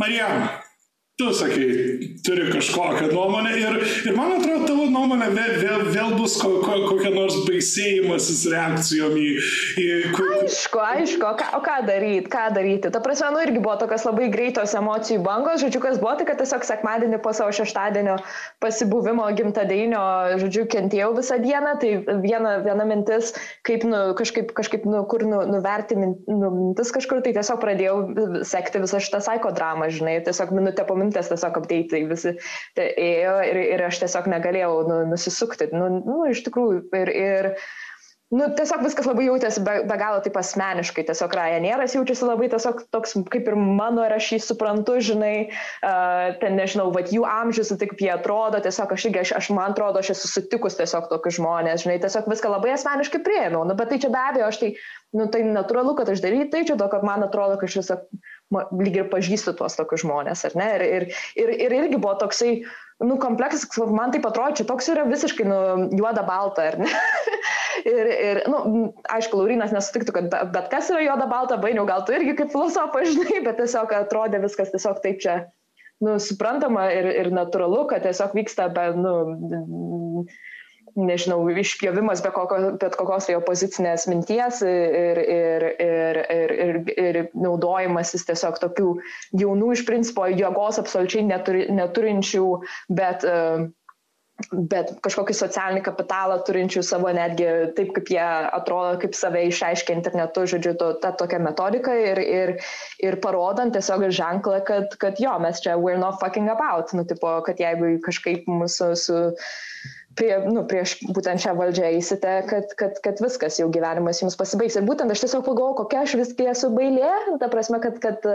Marijana, tu sakai, turi kažkokią nuomonę ir, ir man atrodo, tavo nuomonė vėl, vėl, vėl bus ko, ko, kokia nors baisėjimasis reakcijom į... į ku... Aišku, aišku, o ką, o ką daryti, ką daryti. Ta prasme, nu irgi buvo tokios labai greitos emocijų bangos, žodžiu, kas buvo, tai kad tiesiog sekmadienį po savo šeštadienio pasibuvimo gimtadienio, žodžiu, kentėjau visą dieną, tai viena, viena mintis, kaip, nu, kažkaip, kažkaip, nu, kur nu, nuverti nu, mintis kažkur, tai tiesiog pradėjau sekti visą šitą psichodramą, žinai, tiesiog minutę po minutės tiesiog apdeitai visi tai ėjo ir, ir aš tiesiog negalėjau nu, nusisukti. Nu, nu, iš tikrųjų, ir, ir Nu, tiesiog viskas labai jautėsi be, be galo taip asmeniškai, tiesiog Ryanieras jaučiasi labai tiesiog toks kaip ir mano ir aš jį suprantu, žinai, uh, ten nežinau, vad jų amžius, tai kaip jie atrodo, tiesiog aš irgi, aš, aš man atrodo, aš esu sutikus tiesiog tokius žmonės, žinai, tiesiog viską labai asmeniškai prieėmiau, nu, bet tai čia be abejo, aš tai, nu, tai natūralu, kad aš daryčiau, tai čia to, kad man atrodo, kad aš tiesiog lyg ir pažįstu tuos tokius žmonės, ar ne? Ir, ir, ir, ir irgi buvo toksai, nu, kompleksas, man tai atrodo, čia toks yra visiškai, nu, juoda balta, ar ne? ir, ir, nu, aišku, Laurinas nesutiktų, kad bet kas yra juoda balta, bainiau, gal tu irgi kaip filosofas, žinai, bet tiesiog atrodė viskas tiesiog taip čia, nu, suprantama ir, ir natūralu, kad tiesiog vyksta be, nu, nežinau, išpjovimas be kokio, bet kokios tai opozicinės minties ir, ir, ir, ir, ir, ir naudojimasis tiesiog tokių jaunų iš principo jėgos absoliučiai neturi, neturinčių, bet uh, bet kažkokį socialinį kapitalą turinčių savo netgi taip, kaip jie atrodo, kaip save išaiškia internetu, žodžiu, to, ta tokia metodika ir, ir, ir parodant tiesiog ženklą, kad, kad jo, mes čia we're not fucking about, nu, tipo, kad jeigu kažkaip mūsų su, prie, nu, prieš būtent šią valdžią eisite, kad, kad, kad viskas jau gyvenimas jums pasibaigs. Ir būtent aš tiesiog pagalvoju, kokia aš visgi esu bailė, ta prasme, kad, kad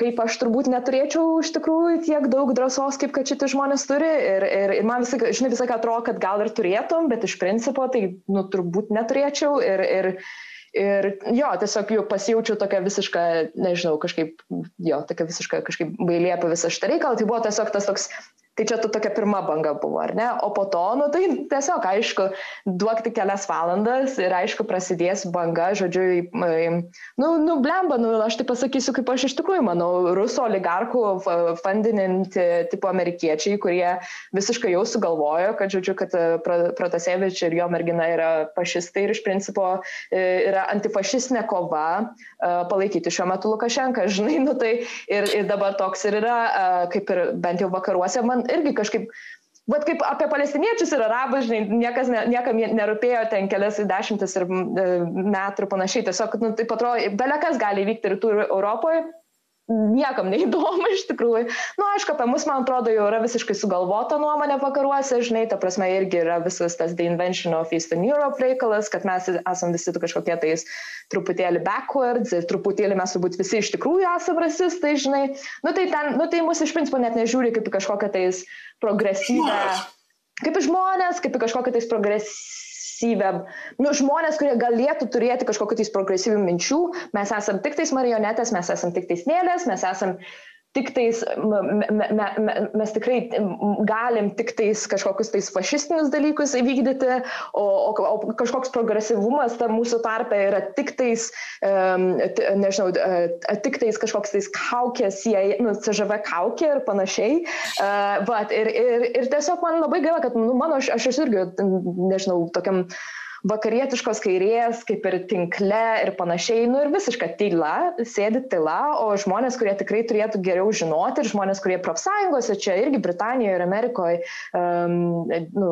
kaip aš turbūt neturėčiau iš tikrųjų tiek daug drąsos, kaip kad šitie žmonės turi. Ir, ir, ir man visą, žinai, visą atrodo, kad gal ir turėtum, bet iš principo tai, nu, turbūt neturėčiau. Ir, ir, ir jo, tiesiog jau pasijaučiau tokia visiška, nežinau, kažkaip, jo, tokia visiška kažkaip bailė apie visą šitą reikalą. Tai buvo tiesiog tas toks Tai čia tu tokia pirma banga buvo, ar ne? O po to, nu tai tiesiog, aišku, duok tik kelias valandas ir aišku, prasidės banga, žodžiu, nu, nu blemba, nu, aš tai pasakysiu, kaip aš iš tikrųjų manau, rusų oligarkų fundininti tipo amerikiečiai, kurie visiškai jau sugalvojo, kad, žodžiu, kad e, Protasevič ir jo mergina yra fašistai ir iš principo e, yra antifašistinė kova e, palaikyti šiuo metu Lukašenką, žinai, nu tai ir, ir dabar toks ir yra, kaip ir bent jau vakaruose, man irgi kažkaip Bet kaip apie palestiniečius ir arabus, žinai, niekas, ne, niekam nerūpėjo ten kelias dešimtis ir metų ir panašiai. Tiesiog, nu, tai atrodo, belekas gali vykti rytų Europoje, niekam neįdomu iš tikrųjų. Na, nu, aišku, apie mus, man atrodo, jau yra visiškai sugalvota nuomonė vakaruose, žinai, ta prasme irgi yra visas tas The Invention of Eastern Europe reikalas, kad mes esame visi kažkokie tais truputėlį backwards ir truputėlį mes turbūt visi iš tikrųjų esame rasistai, žinai. Nu, tai, ten, nu, tai mus iš principo net nežiūri kaip kažkokią tais progresyvę, kaip žmonės, kaip kažkokią tais progresyvę progresyvę, nu, žmonės, kurie galėtų turėti kažkokiu tais progresyvių minčių, mes esam tik tais marionetės, mes esam tik tais nėlės, mes esam tik tais, me, me, me, mes tikrai galim tik tais kažkokius tais fašistinius dalykus įvykdyti, o, o, o kažkoks progresyvumas tam mūsų tarpe yra tik tais, um, t, nežinau, uh, tik tais kažkoks tais kaukės, jie, nu, CŽV kaukė ir panašiai. Uh, but, ir, ir, ir tiesiog man labai gaila, kad, nu, mano, aš, aš irgi, nežinau, tokiam uh, vakarietiškos kairės, kaip ir tinkle ir panašiai, nu ir visiška tyla, sėdi tyla, o žmonės, kurie tikrai turėtų geriau žinoti ir žmonės, kurie profsąjungose, čia irgi Britanijoje ir Amerikoje um, nu,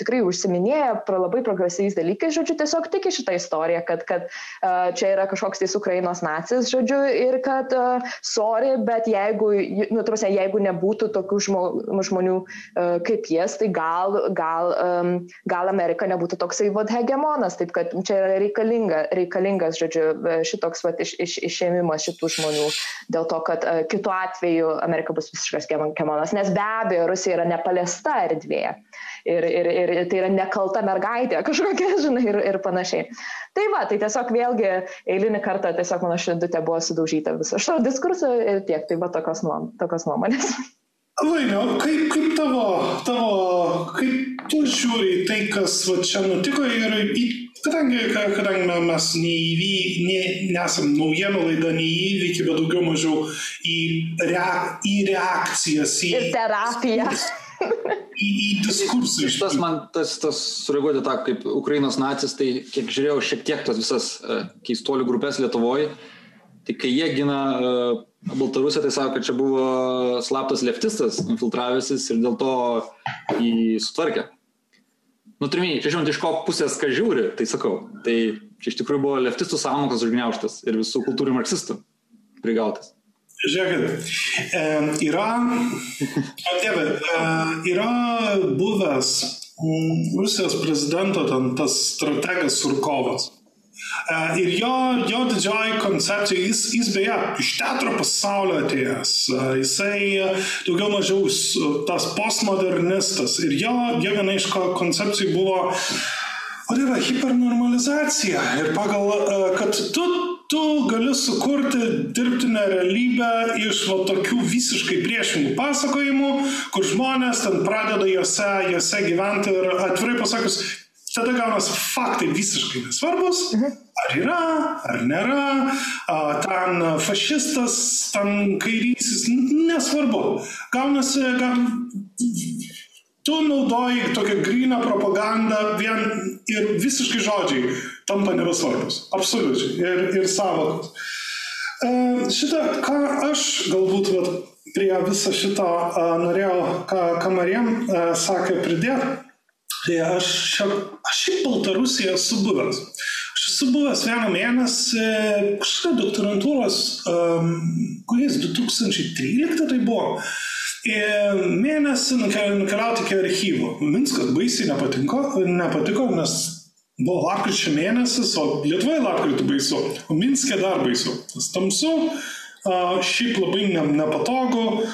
tikrai užsiminėja pro labai progresyviais dalykais, žodžiu, tiesiog tiki šitą istoriją, kad, kad uh, čia yra kažkoks tais Ukrainos nacis, žodžiu, ir kad, uh, sorry, bet jeigu, nu, trusia, jeigu nebūtų tokių žmo, žmonių uh, kaip jis, tai gal, gal, um, gal Amerika nebūtų toksai vadheg hegemonas, taip kad čia yra reikalinga, reikalingas, žodžiu, šitoks vat, iš, iš, išėmimas šitų žmonių, dėl to, kad uh, kitu atveju Amerika bus visiškas hegemonas, nes be abejo, Rusija yra nepaliesta erdvėje ir, ir, ir tai yra nekalta mergaitė kažkokia, žinai, ir, ir panašiai. Tai va, tai tiesiog vėlgi eilinį kartą tiesiog mano širdutė buvo sudaužyta viso šio diskurso ir tiek, tai va tokios, nuom, tokios nuomonės. Vainio, kaip, kaip tavo, tavo, kaip tu žiūri į tai, kas va, čia nutiko ir į, kadangi, kadangi mes neįvy, ne, nesam naujienų laida, ne į įvykį, bet daugiau mažiau į, reak, į reakcijas, į... Ir terapiją. Į, į diskursą. Iš tas man, tas, tas sureaguoti tą kaip Ukrainos nacis, tai kiek žiūrėjau šiek tiek tos visas uh, keistolių grupės Lietuvoje, tai kai jie gina uh, Baltarusija tai sako, kad čia buvo slaptas leftistas infiltravusis ir dėl to jį sutvarkė. Nu, turimiai, čia žinot, iš ko pusės ką žiūri, tai sakau. Tai čia iš tikrųjų buvo leftistų sąmokas užgniauštas ir visų kultūrų marksistų prigautas. Žiūrėkit, e, yra, dieve, e, yra buvęs Rusijos prezidento ten tas strategas Surkovas. E, ir jo, jo didžioji koncepcija, jis, jis beje iš teatro pasaulio atėjęs, e, jisai daugiau mažiau tas postmodernistas. Ir jo, jo viena iš koncepcijų buvo, o tai yra hipernormalizacija. Ir pagal, kad tu tu gali sukurti dirbtinę realybę iš va, tokių visiškai priešingų pasakojimų, kur žmonės ten pradeda juose, juose gyventi ir atvirai pasakius, tada gaunasi faktai visiškai nesvarbus. Mhm. Ar yra, ar nėra, ten fašistas, ten kairysis, nesvarbu. Gaunasi, gaun... tu naudoji tokią gryną propagandą vien ir visiškai žodžiai tampa nebesvarbus. Absoliučiai. Ir, ir savokos. Šitą, ką aš galbūt vat, prie viso šito norėjau, ką, ką Marijam sakė, pridėti. Tai aš, aš šiaip Baltarusijoje esu buvęs. Aš esu buvęs vieną mėnesį, kažką doktorantūros, um, kuris 2013 tai buvo. Ir mėnesį nukeliauti iki archyvo. Minskas baisiai nepatiko, nepatiko, nes buvo lapkričio mėnesis, o Lietuvoje lapkritį baisu, o Minskė dar baisu. Nes tamsu, šiaip labai ne, nepatogu.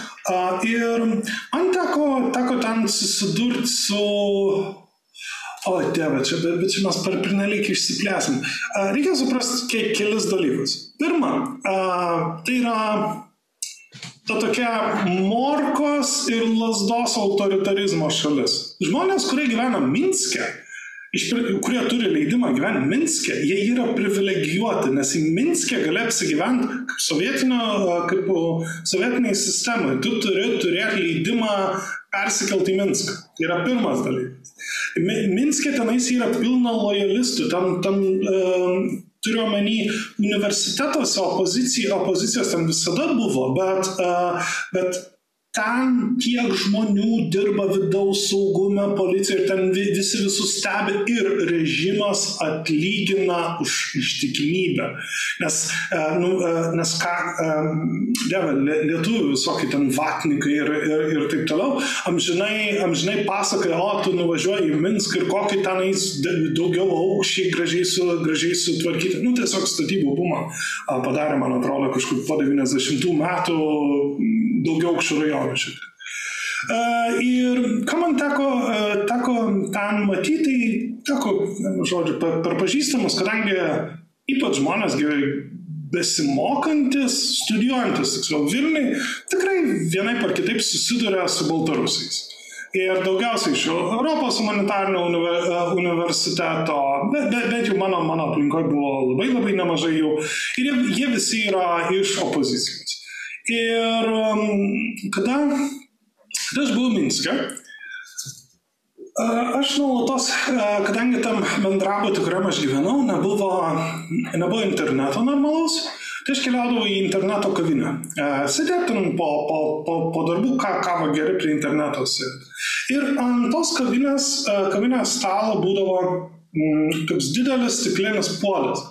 Ir man teko, teko ten susidurti su O, tėve, čia, bet, bet čia mes per pernelyg išsiplėsim. Reikia suprasti ke, kelis dalykus. Pirma, tai yra ta tokia morkos ir lasdos autoritarizmo šalis. Žmonės, kurie gyvena Minske, kurie turi leidimą gyventi Minske, jie yra privilegijuoti, nes į Minske gali apsigyventi kaip, kaip sovietiniai sistemai. Tu turi turėti leidimą persikelti į Minską. Tai yra pirmas dalykas. Minskė tenais yra pilna lojalistų, tam, tam uh, turiu omeny universitetuose opozicija, opozicijos ten visada buvo, bet, uh, bet ten tiek žmonių dirba vidaus saugume, policija ir ten visi visus stebi ir režimas atlygina už ištikimybę. Nes, e, nu, e, nes ką, e, dėvė, lietuvių visokie ten vatnikai ir, ir, ir taip toliau, amžinai, amžinai pasakoja, o tu nuvažiuoji į Minską ir kokį tenais daugiau aukščiai gražiai, su, gražiai sutvarkyti. Nu, tiesiog statybų bumą padarė, man atrodo, kažkur po 90 metų daugiau aukščių rajonų šiek tiek. Uh, ir ką man teko, uh, teko ten matyti, tai teko, žodžiu, per, per pažįstamus, kadangi ypač žmonės gerai besimokantis, studijuojantis, tiksliau Vilniui, tikrai vienai par kitaip susiduria su baltarusiais. Ir daugiausiai iš Europos humanitarinio universiteto, bet, bet, bet jau mano, mano aplinkoje buvo labai labai nemažai jų. Ir jie, jie visi yra iš opozicijos. Ir um, kada, kada aš buvau Minske, Aš nuolatos, kadangi tam bendrabutį, kuriam aš gyvenau, nebuvo, nebuvo interneto normalaus, tai aš keliaudavau į interneto kavinę. Sėdėtum po, po, po, po darbų, ką kava geri prie interneto. Ir ant tos kavinės, kavinės stalo būdavo mm, toks didelis stiklinis puodas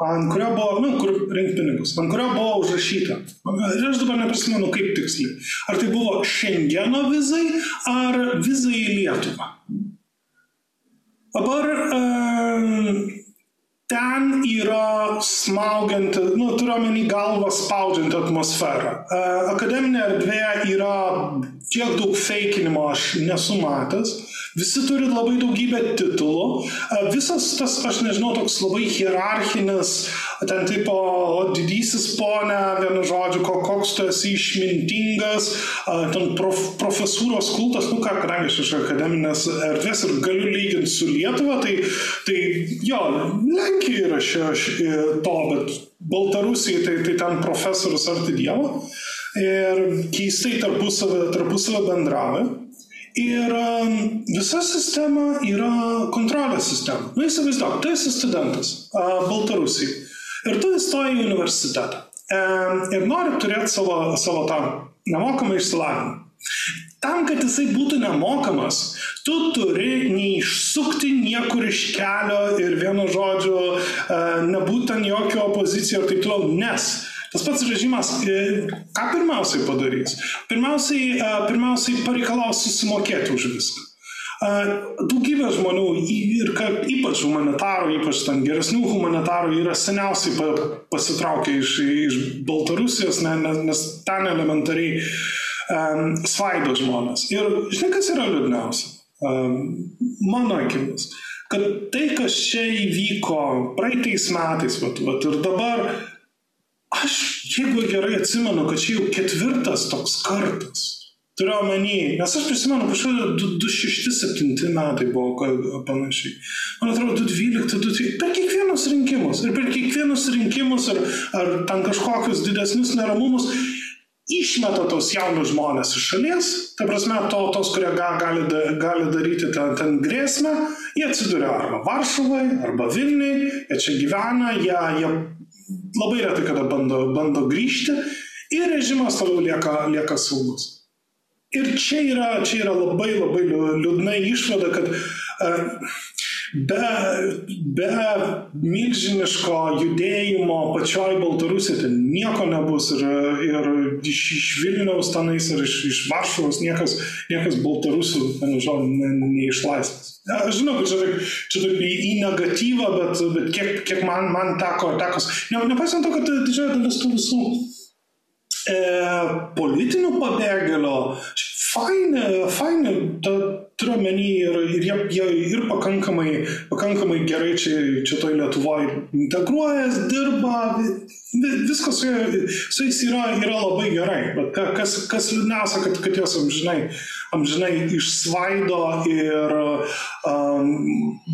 ant kurio buvo, nu, kur rinkti pinigus, ant kurio buvo užrašyta. Ir aš dabar neprisimenu kaip tiksliai. Ar tai buvo Schengeno vizai, ar vizai į Lietuvą. Dabar um, ten yra smaugianti, nu, turiu omeny galvą spaudžianti atmosfera. Uh, akademinė erdvė yra tiek daug feikinimo aš nesu matęs. Visi turi labai daugybę titulų. Visas tas, aš nežinau, toks labai hierarchinis, ten tipo, didysis ponė, vienu žodžiu, koks tu esi išmintingas, ten prof, profesūros kultas, nu ką, kadangi aš iš akademinės erdvės ir galiu lyginti su Lietuva, tai, tai jo, Lenkija yra šio, to, bet Baltarusijai tai, tai ten profesorius arti Dievo. Ir keistai tarpusavę, tarpusavę bendravę. Ir um, visa sistema yra kontrolės sistema. Na, nu, įsivaizduok, tu esi studentas Baltarusijai ir tu įstoji į universitetą ir nori turėti savo, savo tą nemokamą išsilavinimą. Tam, kad jisai būtų nemokamas, tu turi neišsukti niekur iš kelio ir vienu žodžiu nebūti ten jokio opozicijo ir taip toliau, nes Tas pats režimas, e, ką pirmiausiai padarys? Pirmiausiai, e, pirmiausiai pareikalaus susimokėti už viską. E, daugybė žmonių, ir ypač humanitarų, ypač ten geresnių humanitarų, yra seniausiai pasitraukę iš, iš Baltarusijos, nes ten elementariai um, svaido žmonės. Ir žinai, kas yra liūdniausia? Um, mano akimis kad tai, kas čia įvyko praeitais metais, vat, vat, ir dabar Aš, jeigu gerai atsimenu, kad čia jau ketvirtas toks kartas. Turiu omeny, nes aš prisimenu, kažkada 2006-2007 metai buvo panašiai. Man atrodo, 2012, 2013, per kiekvienus rinkimus ir per kiekvienus rinkimus ar, ar ten kažkokius didesnius neramumus išmeta tos jaunus žmonės iš šalies, ta prasme, to, tos, kurie ga, gali, gali daryti ten, ten grėsmę, jie atsiduria arba Varšuvai, arba Vilniui, jie čia gyvena, jie, jie labai retai kada bando, bando grįžti Ir režimas toliau lieka, lieka saugus. Ir čia yra, čia yra labai labai liūdna išvada, kad uh, be, be milžiniško judėjimo pačioj Baltarusijoje ten nieko nebus ir, ir iš, iš Vilniaus tenais ir iš, iš Varšuvos niekas, niekas Baltarusių, nežinau, ne, neišlaisvės. Aš žinau, kad čia taip, čia taip į, į negatyvą, bet, bet kiek, kiek man, man teko, tekos, ne, nepaisant to, kad didžioji dalis tų visų e, politinių pabėgėlio, faini, faini, ta, turiu menį ir, ir jie, jie ir pakankamai, pakankamai gerai čia, čia toj Lietuvoje integruojas, dirba, viskas su, su jais yra, yra labai gerai, bet kas, kas liūdniausia, kad, kad jos amžinai, amžinai išsvaido ir um,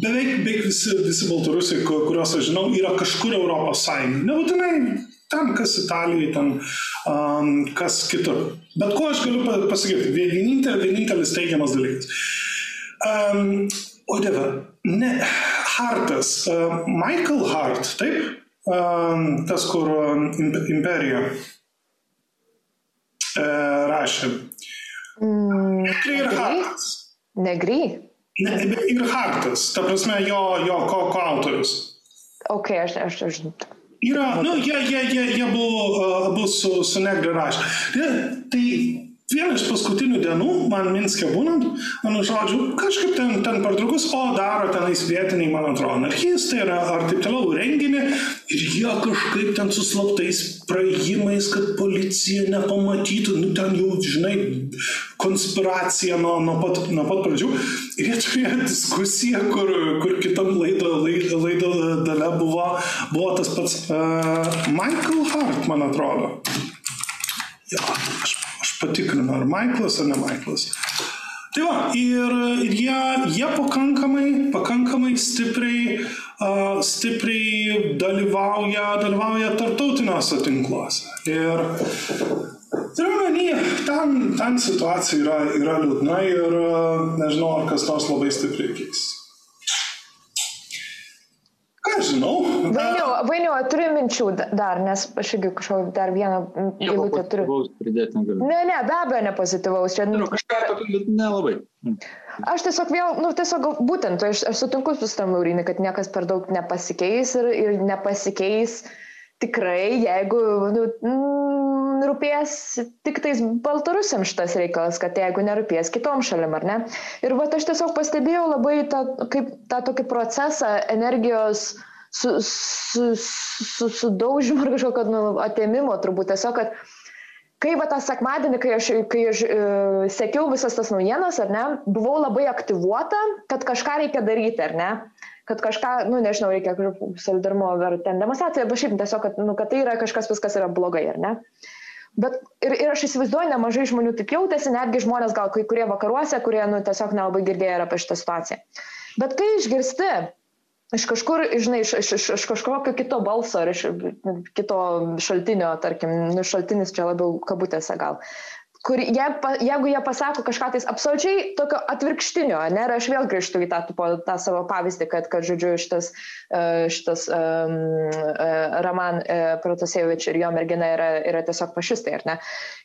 beveik, beveik visi, visi baltarusiai, kuriuos aš žinau, yra kažkur Europos Sąjungoje. Nebūtinai ten, kas Italijai, ten um, kas kitur. Bet ko aš galiu pasakyti? Vienintelis, vienintelis teigiamas dalykas. Um, o dieve, ne, Hartas, uh, Michael Hart, taip? Um, tas, kur um, imperija uh, rašė. Mm, Negri ir Hartas. Negri? Ne, ir Hartas, ta prasme jo, jo ko, ko autorius. Ok, aš, aš, aš Yra, nu, jie, jie, jie, jie buvo abu su, su Negri rašę. Tai, tai Viena iš paskutinių dienų, man Minske būnant, mano žodžiu, kažkaip ten, ten per draugus, o daro tenais vietiniai, man atrodo, anarchistai ar, ar taip toliau renginį ir jie kažkaip ten su slaptais praėjimais, kad policija nepamatytų, nu ten jau, žinai, konspiracija nuo, nuo, pat, nuo pat pradžių. Ir jie turėjo diskusiją, kur, kur kitam laido, laido, laido dale buvo, buvo tas pats uh, Michael Hart, man atrodo. Ja, aš patikrinu, ar Maiklas ar ne Maiklas. Tai va, ir, ir jie, jie pakankamai, pakankamai stipriai, uh, stipriai dalyvauja, dalyvauja tartautiniuose tinkluose. Ir turiu menį, ten, ten situacija yra, yra liūdna ir nežinau, ar kas nors labai stipriai keis. Ką žinau. Vainiau, vainiau, turiu minčių dar, nes aš irgi kažkokį dar vieną eilutę turiu. Pridėti. Ne, ne, be abejo nepozityvaus. Čia, nu, kažką tokio, nelabai. Aš tiesiog vėl, nu, tiesiog būtent, aš, aš sutinku su tam Laurinai, kad niekas per daug nepasikeis ir, ir nepasikeis tikrai, jeigu nu, mm, rūpės tik tais baltarusiam šitas reikalas, kad jeigu nerūpės kitom šalim, ar ne. Ir va, aš tiesiog pastebėjau labai tą, kaip, tą tokį procesą energijos su, su, su, sudaužimo ar kažkokio nu, atėmimo turbūt tiesiog, kad kai va tą sekmadienį, kai aš, kai aš e, sekiau visas tas naujienas, ar ne, buvau labai aktyvuota, kad kažką reikia daryti, ar ne kad kažką, nu nežinau, reikia solidarumo ar ten demonstracija, bet šiaip tiesiog, kad, nu, kad tai yra kažkas, viskas yra blogai, ar ne? Bet ir, ir aš įsivaizduoju, nemažai žmonių taip jautėsi, netgi žmonės gal kai kurie vakaruose, kurie nu, tiesiog nelabai girdėjo apie šitą situaciją. Bet kai išgirsti iš kažkur, žinai, iš, iš, iš, iš kažkokio kito balso ar iš kito šaltinio, tarkim, nu, šaltinis čia labiau kabutėse gal, kur jie, jeigu jie pasako kažką tais absoliučiai tokio atvirkštinio, ne, ir aš vėl grįžtu į tą, tą, tą savo pavyzdį, kad, kad žodžiu, šitas, e, šitas um, Raman uh, Protasevič ir jo mergina yra, yra tiesiog fašistai, ar ne?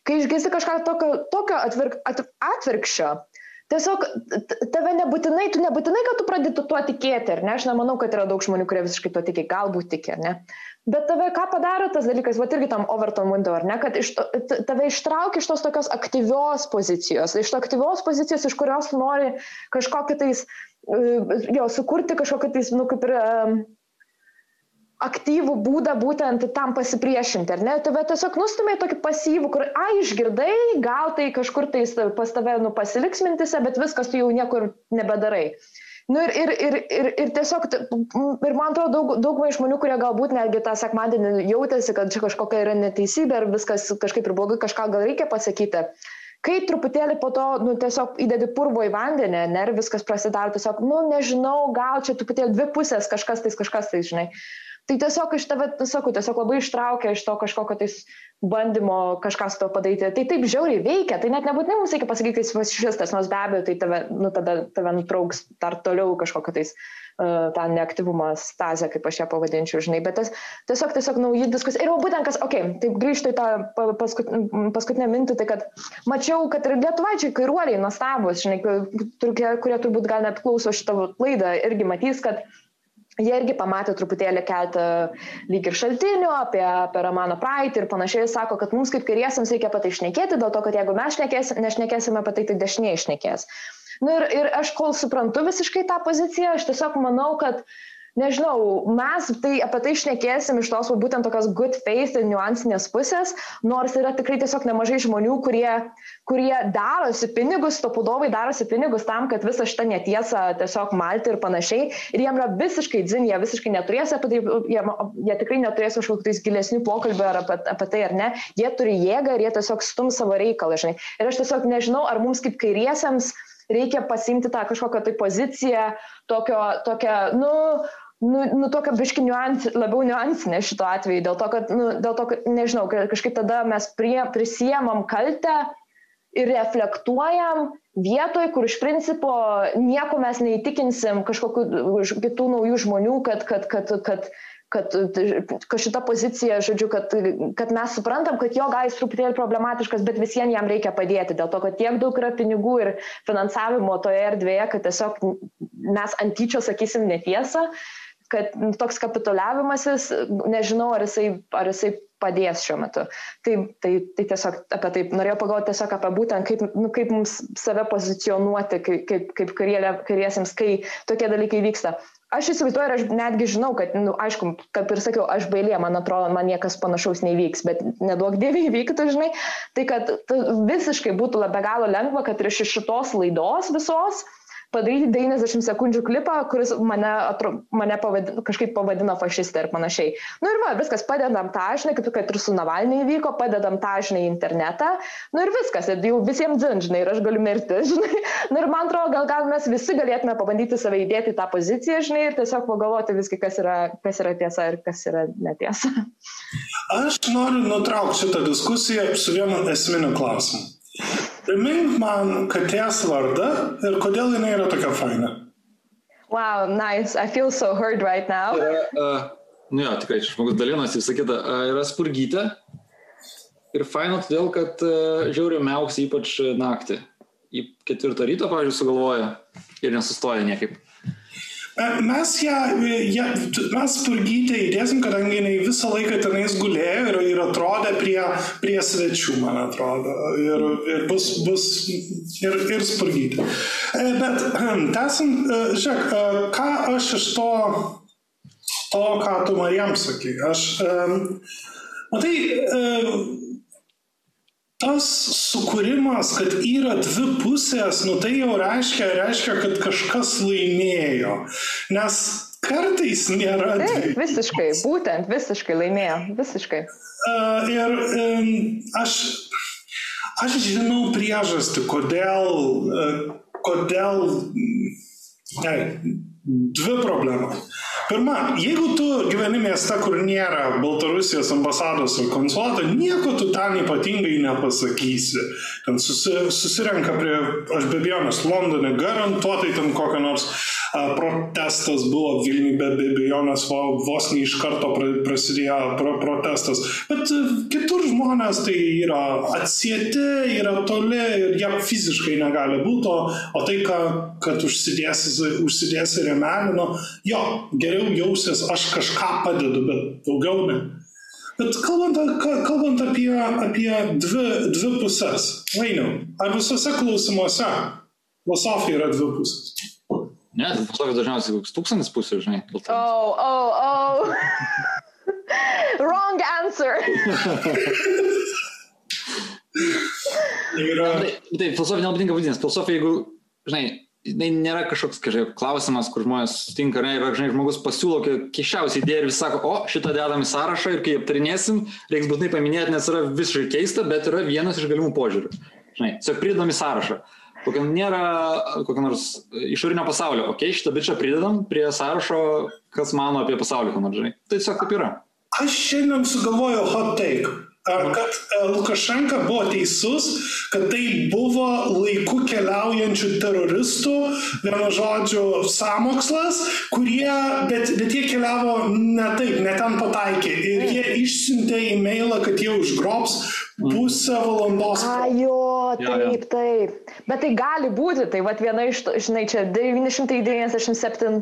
Kai išgirsti kažką tokio, tokio atvirk, at, atvirkščio, Tiesiog tave nebūtinai, tu nebūtinai, kad tu pradėtų tuo tikėti, ar ne? Aš nemanau, kad yra daug žmonių, kurie visiškai tuo tiki, galbūt tiki, ar ne? Bet tave ką padaro tas dalykas, va irgi tam Overton window, ar ne, kad iš to, tave ištraukia iš tos tokios aktyvios pozicijos, iš to aktyvios pozicijos, iš kurios nori kažkokį tais, e, jo, sukurti kažkokį tais, nu, kaip ir um, aktyvų būdą būtent tam pasipriešinti, ar ne? Tave tiesiog nustumė tokį pasyvų, kur, a, išgirdai, gal tai kažkur tai pas tave, nu, pasiliks mintise, bet viskas tu jau niekur nebedarai. Nu ir, ir, ir, ir, ir tiesiog, ir man atrodo, daug, daug žmonių, kurie galbūt netgi tą sekmadienį jautėsi, kad čia kažkokia yra neteisybė ir viskas kažkaip ir blogai, kažką gal reikia pasakyti. Kai truputėlį po to, nu, tiesiog įdedi purvo į vandenį, ne, ir viskas prasidaro tiesiog, nu, nežinau, gal čia truputėlį dvi pusės, kažkas tais, kažkas tais, žinai. Tai tiesiog iš tave, sakau, tiesiog labai ištraukia iš to kažkokio tais bandymo kažką su to padaryti. Tai taip žiauriai veikia, tai net nebūtinai mums reikia pasakyti, kad esi fašistas, nors be abejo, tai tave, nu, tada tave nutrauks dar toliau kažkokio tais tą neaktyvumo stazę, kaip aš ją pavadinčiau, žinai, bet tas tiesiog, tiesiog nauji diskusija. Ir būtent kas, okei, okay, taip grįžtu į tą paskut, paskutinę mintį, tai kad mačiau, kad ir lietuvaičiai kairuoliai nuostabus, žinai, kurie, kurie turbūt gal net klauso šitą laidą, irgi matys, kad jie irgi pamatė truputėlį keletą lyg ir šaltinių apie, apie Romano praeitį ir panašiai sako, kad mums kaip kairiesiams reikia apie tai išnekėti, dėl to, kad jeigu mes šnekės, nešnekėsime apie tai, tai dešiniai išnekės. Na nu ir, ir aš kol suprantu visiškai tą poziciją, aš tiesiog manau, kad uh, nežinau, mes tai apie tai išnekėsim iš tos būtent tokios good faith ir niuansinės pusės, nors yra tikrai tiesiog nemažai žmonių, kurie, kurie darosi pinigus, topudovai darosi pinigus tam, kad visą šitą netiesą tiesiog malti ir panašiai. Ir jiem yra visiškai dzin, jie visiškai neturės apie tai, jie, jie tikrai neturės kažkokiais gilesnių pokalbių ar apie, apie tai ar ne. Jie turi jėgą ir jie tiesiog stum savo reikalą, žinai. Ir aš tiesiog nežinau, ar mums kaip kairiesiems reikia pasimti tą kažkokią tai poziciją, tokio, tokią, nu, nu, nu tokia biški niuans, labiau niuansinė šito atveju, dėl to, kad, nu, dėl to, kad nežinau, kažkaip tada mes prie, prisijėmam kaltę ir reflektuojam vietoj, kur iš principo nieko mes neįtikinsim kažkokių kitų naujų žmonių, kad, kad, kad, kad, kad, kad šita pozicija, žodžiu, kad, kad mes suprantam, kad jo gal jis truputėlį problematiškas, bet visiems jam reikia padėti, dėl to, kad tiek daug yra pinigų ir finansavimo toje erdvėje, kad tiesiog mes ant tyčio sakysim netiesą kad toks kapituliavimasis, nežinau, ar jisai, ar jisai padės šiuo metu. Tai, tai, tai tiesiog apie tai norėjau pagalvoti tiesiog apie būtent, kaip, nu, kaip mums save pozicionuoti kaip, kaip, kaip kariesiams, kai tokie dalykai vyksta. Aš įsivaizduoju ir aš netgi žinau, kad, nu, aišku, kaip ir sakiau, aš bailė, man atrodo, man niekas panašaus nevyks, bet nedaug dieviai vyktų, žinai, tai kad visiškai būtų be galo lengva, kad ir iš šitos laidos visos, padaryti 90 sekundžių klipą, kuris mane, atro, mane pavadino, kažkaip pavadino fašistė ir panašiai. Na nu ir va, viskas, padedam tą, žinai, kaip kad ir su Navalnai įvyko, padedam tą, žinai, internetą. Na nu ir viskas, ir jau visiems dzin, žinai, ir aš galiu mirti, žinai. Na nu ir man atrodo, gal, gal mes visi galėtume pabandyti save įdėti į tą poziciją, žinai, ir tiesiog pagalvoti viską, kas yra, kas yra tiesa ir kas yra netiesa. Aš noriu nutraukti šitą diskusiją su vienu esminiu klausimu. Primink man katės vardą ir kodėl jinai yra tokia faina. Wow, nice. I feel so heard right now. Yra, uh, nu jo, tikrai, žmogus dalinosi, visą kitą. Uh, yra spurgytė. Ir faina todėl, kad uh, žiauriai meuks ypač naktį. Į ketvirtą ryto, pavyzdžiui, sugalvoja ir nesustoja niekaip. Mes ją, ją mes purgytę įdėsim, kadangi jinai visą laiką tenais gulėjo ir, ir atrodė prie, prie svečių, man atrodo. Ir, ir bus, bus ir, ir spurgytė. E, bet tęsant, e, žiūrėk, e, ką aš iš to, to ką tu Marijam sakai, aš, matai, tas sukūrimas, kad yra dvi pusės, nu tai jau reiškia, reiškia, kad kažkas laimėjo. Nes kartais nėra. Taip, visiškai, būtent, visiškai laimėjo, visiškai. Uh, ir um, aš, aš žinau priežastį, kodėl, uh, kodėl, ne, dvi problemos. Pirma, jeigu tu gyveni mieste, kur nėra Baltarusijos ambasados ar konsulato, nieko tu ten ypatingai nepasakysi. Ten susi, susirenka prie, aš be abejonės, Londone garantuotai ten kokią nors a, protestas buvo Vilniui, be abejonės vos ne iš karto prasidėjo pro, protestas. Bet e, kitur žmonės tai yra atsieti, yra toli ir jie fiziškai negali būti, o, tai, ką, kad užsidėsi, užsidėsi remelį, nu, jo, geriau jausies, aš kažką padedu, bet daugiau ne. Bet kalbant, kalbant apie, apie dvi, dvi pusės, Vainiau, ar visose klausimuose filosofija yra dvi pusės? Ne, tai filosofija dažniausiai koks tūkstantis pusė, žinai. Oh, oh, oh. Wrong answer. yra... Tai, tai filosofija nepatinka vadinasi. Filosofija, jeigu, žinai, tai nėra kažkoks kažkaip, klausimas, kur žmonės sutinka, ne, ir žinai, žmogus pasiūlo keščiausią idėją ir vis sako, o šitą dedam į sąrašą ir kai aptarinėsim, reiks būtinai paminėti, nes yra visiškai keista, bet yra vienas iš galimų požiūrių. Žinai, tiesiog pridedam į sąrašą. Kokio nėra kokio nors išorinio pasaulio, okei, okay, šitą bičią pridedam prie sąrašo, kas mano apie pasaulį, ką nors žinai. Tai tiesiog taip yra. Aš šiandien sugalvojau hot take. kad Lukašenka buvo teisus, kad tai buvo laiku keliaujančių teroristų, vienu žodžiu, samokslas, kurie, bet, bet jie keliavo ne taip, ne ten pataikė. Ir jie išsiuntė e-mailą, kad jie užgrobs pusę valandos. A, jo, taip, taip. Bet tai gali būti, tai vat, viena iš, žinai, čia 997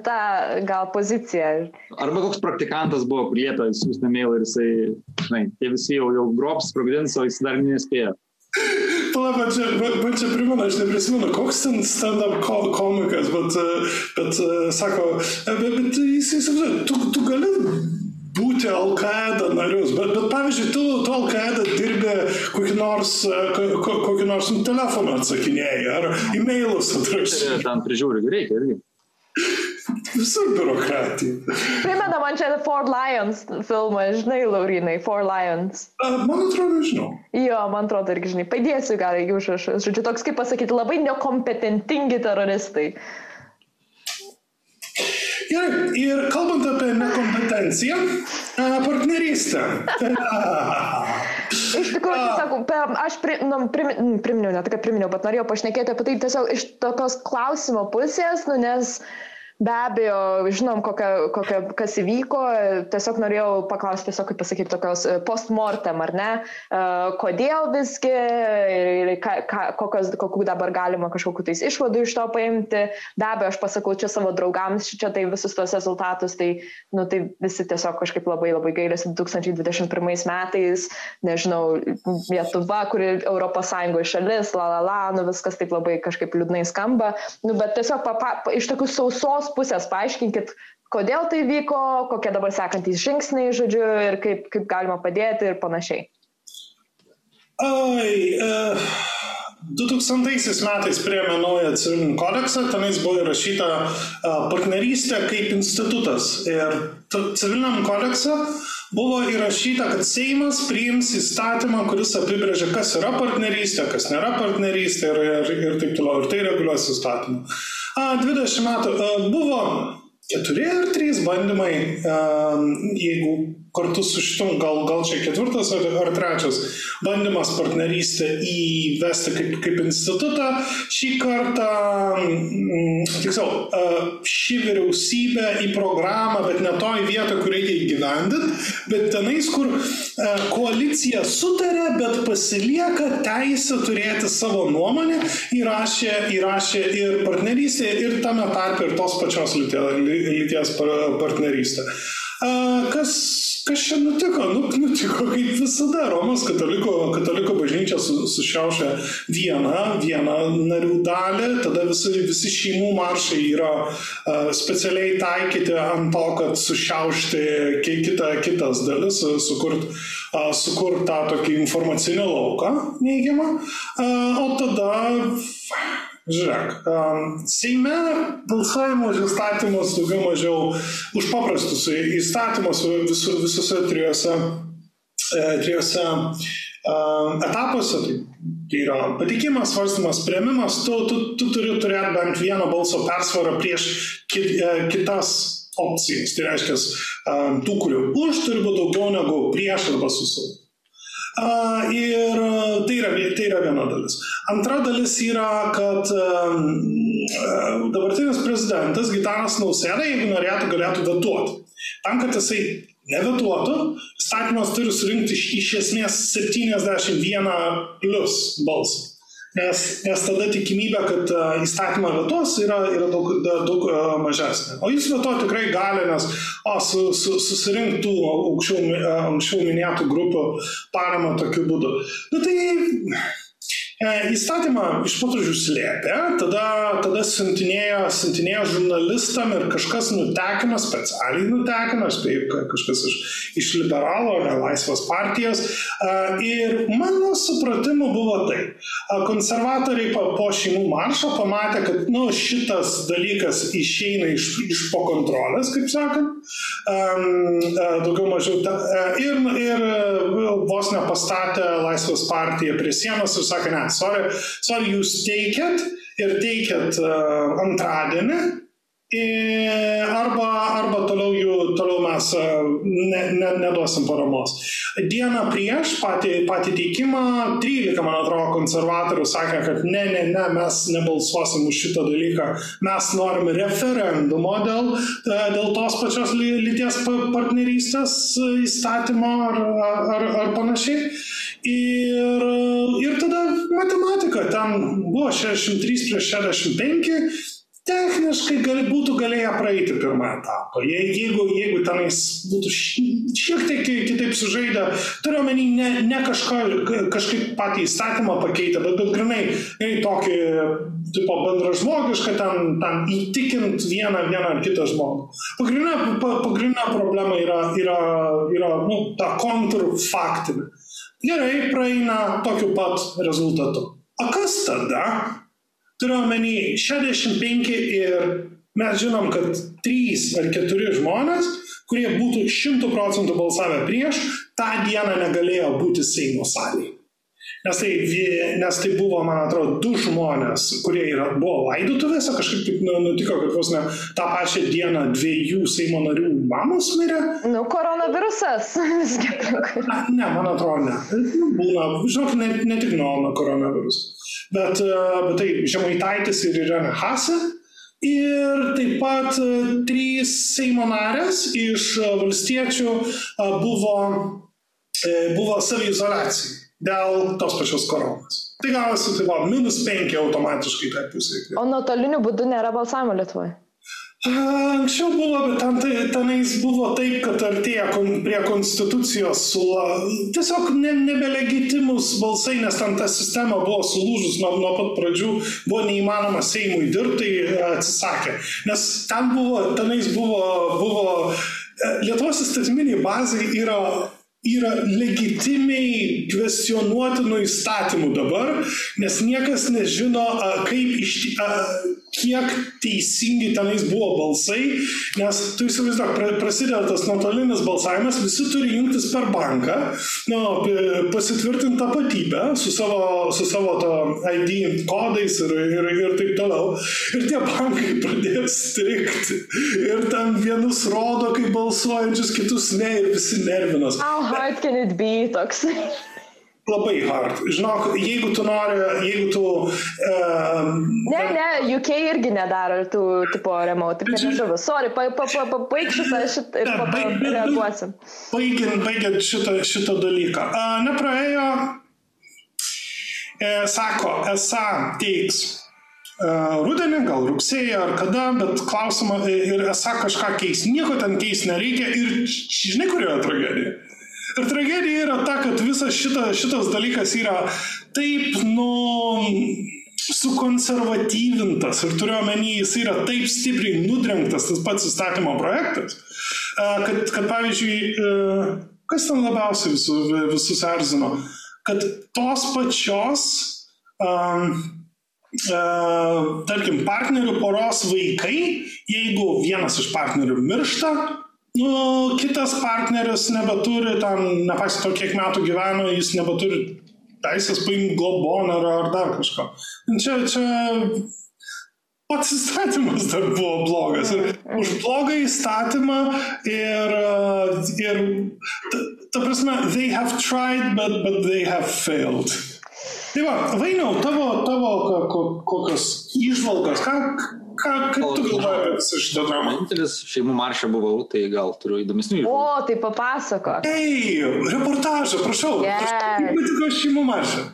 gal pozicija. Arba koks praktikantas buvo prieta, siūsti e-mailą ir jisai, žinai, tie visi jau, jau grobs, sprogdins, o jis dar nespėjo. Pala, bet čia, bet, bet čia primena, aš neprisimenu, koks ten stand-up komikas, bet, bet sako, bet, bet jis įsivaizduoja, tu, tu gali būti Al-Qaeda narius, bet, bet pavyzdžiui, tu, tu Al-Qaeda dirbi kokį nors, kokį nors nu, telefoną atsakinėjai ar e-mailus atrašai. Ten prižiūri, reikia irgi. Visur biurokratija. Primena man čia Four Lions filmą, žinai, Laurinai, Four Lions. Man atrodo, žinau. Jo, man atrodo irgi, žinai, padėsiu gal į užrašus. Žodžiu, toks, kaip pasakyti, labai nekompetentingi teroristai. Gerai, ir kalbant apie nekompetenciją, partnerystę. Iš tikrųjų, tiesiog, aš pri, nu, prim, priminiau, ne tai, kad priminiau, bet norėjau pašnekėti apie tai tiesiog iš tokios klausimo pusės, nu, nes uh, Be abejo, žinom, kokia, kokia, kas įvyko, tiesiog norėjau paklausti, tiesiog, kaip pasakyti, tokios e, postmortem, ar ne, e, kodėl visgi ir ka, ka, kokios, kokių dabar galima kažkokiu tais išvadų iš to paimti. Be abejo, aš pasakau čia savo draugams, čia tai visus tos rezultatus, tai, nu, tai visi tiesiog kažkaip labai labai gailėsi 2021 metais, nežinau, Lietuva, kuri Europos Sąjungoje šalis, la la la, nu viskas taip labai kažkaip liūdnai skamba, nu, bet tiesiog pa, pa, iš tokių sausos kitos pusės paaiškinkit, kodėl tai vyko, kokie dabar sekantys žingsniai, žodžiu, ir kaip, kaip galima padėti ir panašiai. Ai, uh, 2000 metais priėmė naują civilinį kodeksą, tenais buvo įrašyta uh, partnerystė kaip institutas. Ir civiliniam kodekse buvo įrašyta, kad Seimas priims įstatymą, kuris apibrėžia, kas yra partnerystė, kas nėra partnerystė ir, ir, ir taip toliau. Ir tai reguliuos įstatymą. 20 metų buvo keturi ar trys bandymai, jeigu kartu su šitom, gal, gal čia ketvirtas ar, ar trečias bandymas partnerystę įvesti kaip, kaip institutą. Šį kartą, mm, tiksliau, ši vyriausybė į programą, bet ne toj vietoj, kur reikia įgyvendinti, bet tenais, kur koalicija sutarė, bet pasilieka teisę turėti savo nuomonę, įrašė, įrašė ir partnerystė, ir tame tarpe ir tos pačios lyties partnerystė. Kas kas čia nutiko? Nu, nutiko kaip visada. Romos kataliko, kataliko bažnyčia su, sušiaušia vieną, vieną narių dalį, tada visi, visi šeimų maršai yra uh, specialiai taikyti ant to, kad sušiaušti kitą, kitas dalis, sukurt, uh, sukurt tą tokį informacinį lauką neigiamą, uh, o tada Žiūrėk, Seime balsavimo už įstatymus daugiau mažiau už paprastus įstatymus visu, visose trijose, e, trijose etapuose. Tai, tai yra patikimas, svarstymas, prieimimas, tu, tu, tu turi turėti bent vieną balso persvarą prieš kit, e, kitas opcijas. Tai reiškia, tų, kurių už turi būti daugiau negu prieš arba susilaikyti. Ir tai yra, tai yra viena dalis. Antra dalis yra, kad dabartinis prezidentas Gitanas Nausėda, jeigu norėtų, galėtų vetuoti. Tam, kad jisai nevetuotų, įstatymas turi surinkti iš esmės 71 plus balsų. Nes, nes tada tikimybė, kad įstatymą vetuos, yra, yra daug, daug mažesnė. O jis veto tikrai gali, nes o, su, su, susirinktų aukščiau, anksčiau minėtų grupių paramą tokiu būdu. Nu, tai E, įstatymą iš patružių slėpė, tada, tada siuntinėjo, siuntinėjo žurnalistam ir kažkas nutekino, specialiai nutekino, aš spėjau, kažkas iš, iš liberalo ar laisvos partijos. E, ir mano supratimu buvo tai. Konservatoriai po, po šeimų maršo pamatė, kad nu, šitas dalykas išeina iš, iš po kontrolės, kaip sakant, e, daugiau mažiau. Ir, ir vos nepastatė laisvos partiją prie sienos ir sakė, ne, sorry, sorry, jūs teikėt ir teikėt uh, antradienį, arba, arba toliau, jų, toliau mes e, ne, ne, neduosim paramos. Dieną prieš patį, patį teikimą 13, man atrodo, konservatorių sakė, kad ne, ne, ne, mes nebalsuosim už šitą dalyką, mes norim referendumo dėl, e, dėl tos pačios lyties partnerystės įstatymo ar, ar, ar panašiai. Ir, ir tada matematika, ten buvo 63 prieš 65 techniškai gali, būtų galėję praeiti pirmą etapą. Je, jeigu, jeigu tenais būtų šiek tiek kitaip sužaidę, turiu omeny ne, ne kažką, kažkaip patį įstatymą pakeitę, bet, bet grinai ne, tokį tipo bendražmogišką ten, ten įtikint vieną, vieną ar kitą žmogų. Pagrindinė, pa, pagrindinė problema yra, yra, yra nu, ta kontrfaktinė. Gerai, praeina tokiu pat rezultatu. O kas tada? Turiu omeny 65 ir mes žinom, kad 3 ar 4 žmonės, kurie būtų 100 procentų balsavę prieš, tą dieną negalėjo būti Seimo salėje. Nes tai, nes tai buvo, man atrodo, du žmonės, kurie yra, buvo laidotuvėse, kažkaip taip nu, nutiko, kad vos ne tą pačią dieną dviejų Seimo narių mamos mirė. Nu, koronavirusas. ne, man atrodo, ne. Nu, būna, žinok, ne, ne tik nuo, koronaviruso bet, e, bet tai Žemaitaitis ir Irena Hase. Ir taip pat e, trys Seimo narės iš e, valstiečių buvo, buvo savizolacijai dėl tos pačios koronos. Tai gavosi, tai buvo minus 5 automatiškai tai pusė. O nuotoliniu būdu nėra balsavimo Lietuvoje? Anksčiau buvo, bet ten, tai, tenais buvo taip, kad artėja kon, prie konstitucijos sula, tiesiog ne, nebelegitimus balsai, nes ten ta sistema buvo sulūžus nuo, nuo pat pradžių, buvo neįmanoma Seimui dirbti, tai atsisakė. Nes ten buvo, tenais buvo, buvo e, Lietuvos įstatyminiai bazai yra yra legitimiai kvestionuotinų įstatymų dabar, nes niekas nežino, kaip iš, kiek teisingi tenais buvo balsai, nes tu įsivaizduok, prasideda tas nuotolinis balsavimas, visi turi jungtis per banką, nu, pasitvirtinti tapatybę su savo, su savo to ID kodais ir, ir, ir taip toliau. Ir tie bankai pradės strikti. Ir ten vienus rodo kaip balsuojančius, kitus ne ir visi nervinas. How hard can it be toks? Labai hard. Žinok, jeigu tu nori, jeigu tu... Uh, ne, ne, UK irgi nedaro tų tipo remote. Taip, nežinau, sorry, pa, pa, pa, pa, baig šitą, šitą ir pa, pa, reaguosim. Baigiant, baigiant šitą, šitą dalyką. Uh, nepraėjo, e, sako, esą teiks uh, rudenį, gal rugsėjį ar kada, bet klausimą ir esą kažką keis. Nieko ten keis nereikia ir žinai, kur yra tragedija. Ir tragedija yra ta, kad visas šita, šitas dalykas yra taip, nu, sukonservatyvintas. Ir turiu omeny, jis yra taip stipriai nudrengtas tas pats įstatymo projektas, kad, kad pavyzdžiui, kas ten labiausiai visus, visus erzino, kad tos pačios, um, uh, tarkim, partnerių poros vaikai, jeigu vienas iš partnerių miršta, nu, kitas partneris nebeturi, ten, nepaisant to, kiek metų gyveno, jis nebeturi teisės paimti globoną ar, ar dar kažko. Čia, čia pats įstatymas dar buvo blogas. Ir už blogą įstatymą ir, ir ta, ta prasme, they have tried, but, but they have failed. Tai va, Vainiau, tavo, tavo kokios išvalgos, ką, Ką, kaip tu galvoji apie visą šitą dramą? Vienintelis šeimų maršą buvau, tai gal turiu įdomesnių įžvalgų. O, tai papasako. Ei, reportažą, prašau. Yes. Kaip patiko šeimų maršą?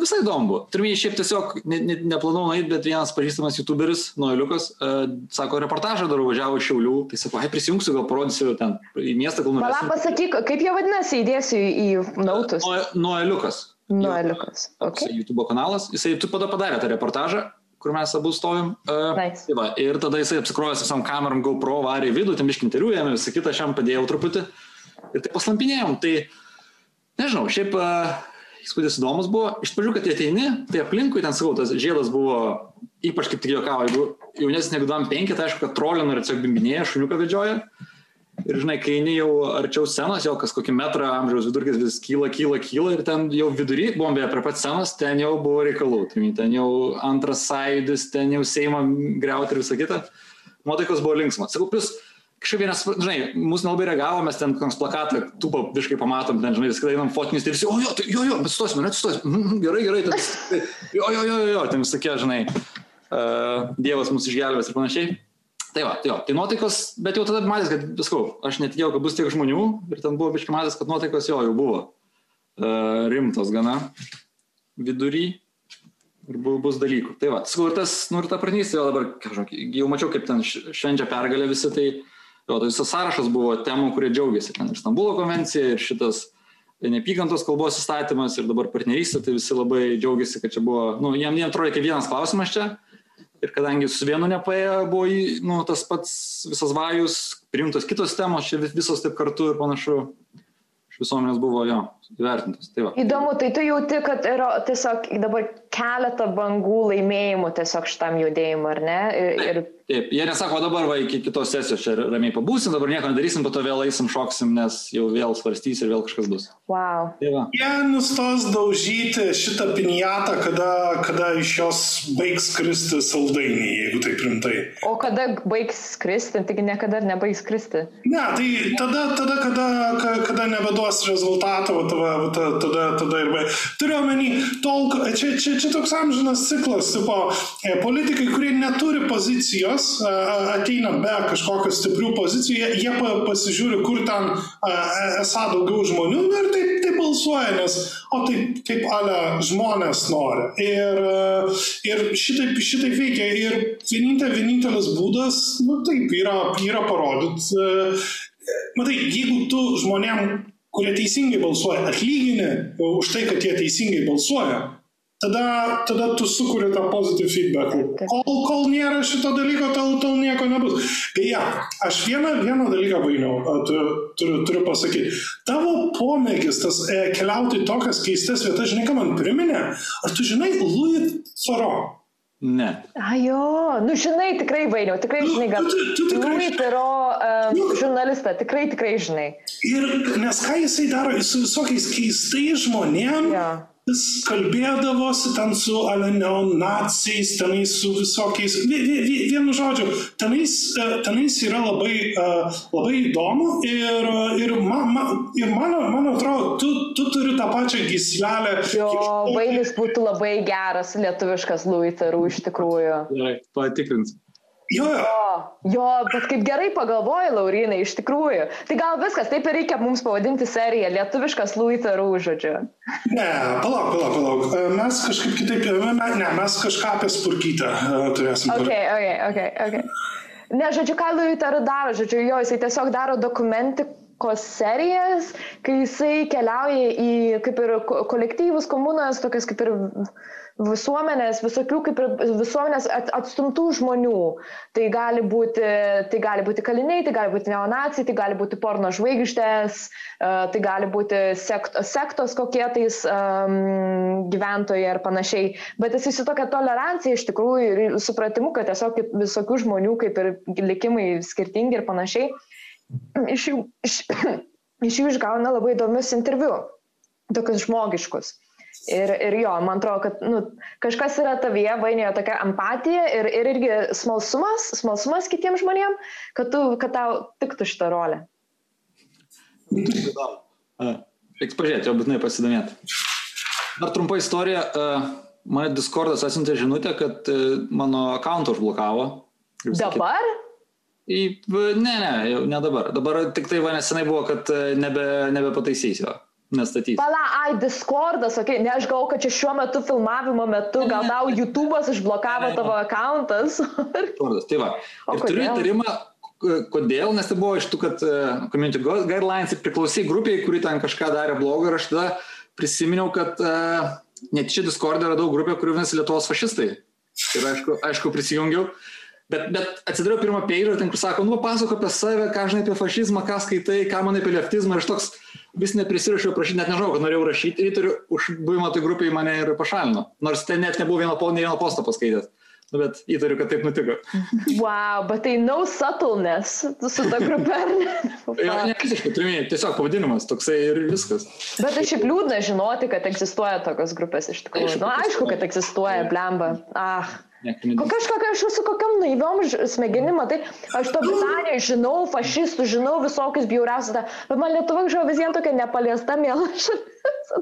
Visai įdomu. Turime šiaip tiesiog, ne, ne, neplanau nueiti, bet vienas pažįstamas youtuberis, Noeliukas, uh, sako, reportažą dar važiavo iš Šiaulių, tai sako, ai prisijungsiu, gal parodysiu ten į miestą, gal nuvešiu. Pala, pasakyk, kaip jie vadinasi, įdėsiu į nautus. Noeliukas. Noeliukas. Okay. YouTube kanalas, jisai tu pada padarė tą reportažą, kur mes abu stovim. Uh, nice. tai va, ir tada jisai apsikrovęs visam kameram GoPro varė į vidų, ten interviu, jam visą kitą šiam padėjau truputį. Ir tai paslampinėjom. Tai nežinau, šiaip uh, įspūdis įdomus buvo. Iš pradžių, kad ateini, tai aplinkui ten sakau, tas žiedas buvo ypač kaip tik juokavo, jeigu jaunesnis negu 25, tai aišku, kad trolino ir tiesiog bimbinėja, šuniuką vedžioja. Ir žinai, kai eini jau arčiau scenos, jau kas kokį metrą amžiaus vidurkis vis kyla, kyla, kyla ir ten jau vidury, buvom beje prie pat scenos, ten jau buvo reikalų. Tai ten jau antras sąjūdis, ten jau Seimą greuti ir visą kitą. nuotaikos buvo linksmas. Sakau, plus, kažkaip vienas, žinai, mūsų nelabai reagavo, mes ten koks plakatą, tūpą viškai pamatom, ten, žinai, viską einam fotinis, tai visi, o jo, tai, jo, jo, bet stosim, net stosim, mm, gerai, gerai, ten, jo, jo, jo, jo, ten visokie, žinai, uh, Dievas mūsų išgelbės ir panašiai. Tai va, tai jo, tai nuotaikos, bet jau tada matęs, kad viskau, aš netikėjau, kad bus tiek žmonių ir ten buvo biškai matęs, kad nuotaikos jo jau buvo uh, rimtos gana vidury ir bu, bus dalykų. Tai va, sakau, ir tas, nu ir ta pranystė, jau dabar, kažkok, jau mačiau, kaip ten švenčia pergalę visi, tai jo, tai visas sąrašas buvo temų, kurie džiaugiasi. Ten ir Stambulo konvencija, ir šitas neapykantos kalbos įstatymas, ir dabar partnerystė, tai visi labai džiaugiasi, kad čia buvo, nu, jiem, jiem atrodo, kaip vienas klausimas čia Ir kadangi su vienu nepaėjo, buvo nu, tas pats visas vajus, priimtos kitos temos, čia visos taip kartu ir panašu, iš visuomenės buvo jo įvertintos. Tai va. Įdomu, tai tu jauti, kad yra tiesiog dabar keletą bangų laimėjimų tiesiog šitam judėjimui, ar ne? Ir, ir Taip, jie nesako, dabar va iki kitos sesijos čia ramiai pabūsim, dabar nieko nedarysim, po to vėl eisim, šoksim, nes jau vėl svarstys ir vėl kažkas bus. Wow. Tai va. Jie nustos daužyti šitą pinjatą, kada, kada iš jos baigs kristi saldainį, jeigu tai primtai. O kada baigs kristi, taigi niekada nebaigs kristi. Ne, tai tada, tada kada, kada nebeduos rezultato, tada, tada, tada ir baigs. Turiu omeny, tol, čia, čia, čia toks amžinas ciklas, tipo, e, politikai, kurie neturi pozicijos, ateina be kažkokių stiprių pozicijų, jie, jie pasižiūri, kur ten esą daugiau žmonių nu, ir taip, taip balsuoja, nes, o taip, taip ale žmonės nori. Ir, ir šitaip, šitaip veikia. Ir vienintelis, vienintelis būdas, nu taip, yra, yra parodyti. Matai, jeigu tu žmonėm, kurie teisingai balsuoja, atlygini už tai, kad jie teisingai balsuoja, tada, tada tu sukuri tą pozityvų feedback. Kol, kol nėra šito dalyko, tol, tol nieko nebus. Beje, aš vieną, vieną dalyką vainiau, turiu, turiu, turiu pasakyti. Tavo pomėgis tas e, keliauti į tokias keistas vietas, žinai, ką man priminė? Ar tu žinai Louis Faro? Ne. Ajo, nu žinai, tikrai vainiau, tikrai žinai, gal. Tu, tu, tu tikrai... Louis Faro um, nu, žurnalistą, tikrai, tikrai žinai. Ir nes ką jisai daro su visokiais keistais žmonėmis. Ja Jis kalbėdavosi ten su neonaciais, tenais su visokiais, vienu žodžiu, tenais, e, tenais yra labai, e, labai įdomu ir, ir, man, man, ir man, man atrodo, tu, tu turi tą pačią gislelę. Jo, Vailis būtų labai geras lietuviškas Luitarų iš tikrųjų. Gerai, patikrins. Jo, jo. jo, bet kaip gerai pagalvoji, Laurinai, iš tikrųjų. Tai gal viskas, taip ir reikia mums pavadinti seriją Lietuviškas Luitarų, žodžiu. Ne, palauk, palauk, palauk. E, mes kažkaip kitaip, e, ne, mes kažką apie spurkytę e, turėsim. Ok, ok, ok. okay. Ne, žodžiu, ką Luitarų daro, žodžiu, jo, jisai tiesiog daro dokumentikos serijas, kai jisai keliauja į kaip ir kolektyvus, komunas, tokias kaip ir visuomenės, visokių kaip ir visuomenės atstumtų žmonių. Tai gali, būti, tai gali būti kaliniai, tai gali būti neonacijai, tai gali būti porno žvaigždės, e, tai gali būti sekt, sektos kokie tais um, gyventojai ir panašiai. Bet jis su tokia tolerancija iš tikrųjų ir supratimu, kad tiesiog visokių žmonių kaip ir likimai skirtingi ir panašiai, iš jų, iš, iš jų išgauna labai įdomius interviu, tokius žmogiškus. Ir, ir jo, man atrodo, kad nu, kažkas yra tavyje, vainėjo tokia empatija ir, ir irgi smalsumas, smalsumas kitiems žmonėms, kad, tu, kad tau tiktų šitą rolę. Reiks pažiūrėti, jau būtinai pasidomėti. Dar trumpa istorija. Mane Discordas atsintė žinutę, kad e, mano akantą užblokavo. Dabar? Į, ne, ne, jau ne dabar. Dabar tik tai va nesenai buvo, kad e, nebe, nebepataisysiu nestatyti. Pala, ai, Discordas, okay. ne, aš galvoju, kad čia šiuo metu filmavimo metu gal tau YouTube'as išblokavo tavo akantas. Discordas, tai va. O ir kodėl? turiu įtarimą, kodėl, nes tai buvo iš tų, kad uh, Community Guidelines priklausė grupiai, kuri ten kažką darė blogo ir aš tada prisiminiau, kad uh, net čia Discord yra daug grupė, kuri vadinasi Lietuvos fašistai. Ir aišku, aišku prisijungiau. Bet, bet atsidariau pirmą peirą ir ten kur sako, nu, pasako apie save, ką žinai apie fašizmą, ką skaitai, ką manai apie leftizmą. Ir aš toks, vis neprisirašiau prašyti, net nežinau, kad norėjau rašyti ir turiu už buvimą tai grupiai mane ir pašalino. Nors ten net nebuvo vieno, ne vieno posto paskaitęs. Nu, bet įtariu, kad taip nutiko. Wow, bet tai no subtleness su ta grupė. jo, ne visiškai, turiu tiesiog pavadinimas toksai ir viskas. Bet tai šiaip liūdna žinoti, kad egzistuoja tokios grupės iš tikrųjų. Na, nu, aišku, kad egzistuoja, blemba. Ah. Kažkokia aš su kokiam naiviom smegenim, tai aš to Britanijoje žinau, fašistų žinau, visokius bjauriausius, bet man Lietuva žinau vis vien tokia nepaliesta mėla šalis.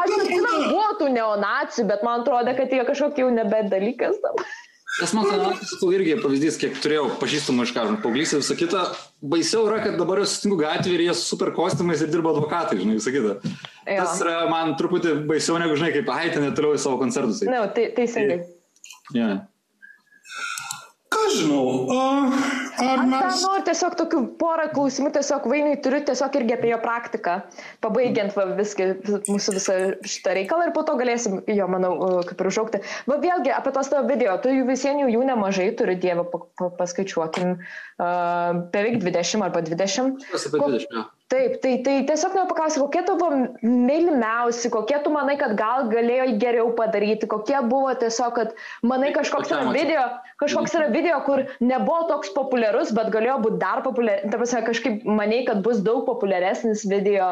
Aš žinau, buvo tų neonacijų, bet man atrodo, kad jie kažkokie jau nebet dalykas dabar. Tas man sakau irgi pavyzdys, kiek turėjau pažįstamų iš karo, paauglys ir visą kitą. Baisiau yra, kad dabar aš sutinku gatvį ir jie su super kostiumais ir dirba advokatai, žinai, visą kitą. Tas yra man truputį baisiau negu, žinai, kaip ai, ten netoliau į savo koncertus. Ne, no, tai teisingai. Yeah. Ką žinau, uh, ar mes... Aš noriu tiesiog tokių porą klausimų, tiesiog vainiai turiu tiesiog irgi apie jo praktiką, pabaigiant va, viską, mūsų visą šitą reikalą ir po to galėsim jo, manau, kaip ir užaukti. Va vėlgi apie tos tavo video, tu jų visiems jų nemažai turi, Dievą, paskaičiuokim, uh, beveik 20 arba 20. Kas apie 20? Ko... Taip, tai, tai tiesiog noriu paklausti, kokie tavo mylimiausi, kokie tu manai, kad gal galėjo geriau padaryti, kokie buvo tiesiog, kad manai kažkoks yra video, kažkoks yra video, kur nebuvo toks populiarus, bet galėjo būti dar populiaresnis, ta prasme, kažkaip manai, kad bus daug populiaresnis video.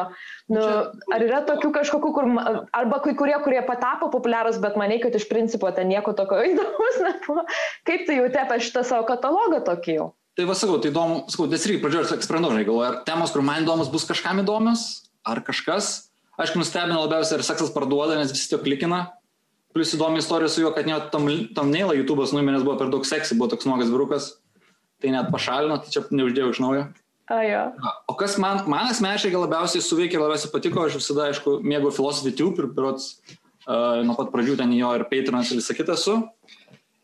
Nu, ar yra tokių kažkokių, kur, arba kai kurie, kurie patapo populiarus, bet manai, kad iš principo ten nieko tokio įdomus nebuvo. Kaip tu jauti apie šitą savo katalogą tokį jau? Tai va sakau, tai įdomu, sakau, nes irgi pradžioje eksprendau, žinai, galvoju, ar temos, kur man įdomus, bus kažkam įdomios, ar kažkas. Aišku, nustebino labiausiai, ar seksas parduoda, nes visi to klikina. Plus įdomi istorija su juo, kad net tam, tam neila YouTube'as nuėmė, nes buvo per daug seksy, buvo toks nuogas virukas. Tai net pašalino, tai čia neuždėjau iš naujo. A, jo. O kas man, man asmeniškai labiausiai suveikė ir labiausiai patiko, aš visada, aišku, mėgau Philosophy Tube ir berots uh, nuo pat pradžių ten jo ir Patreon'as ir visą kitą su.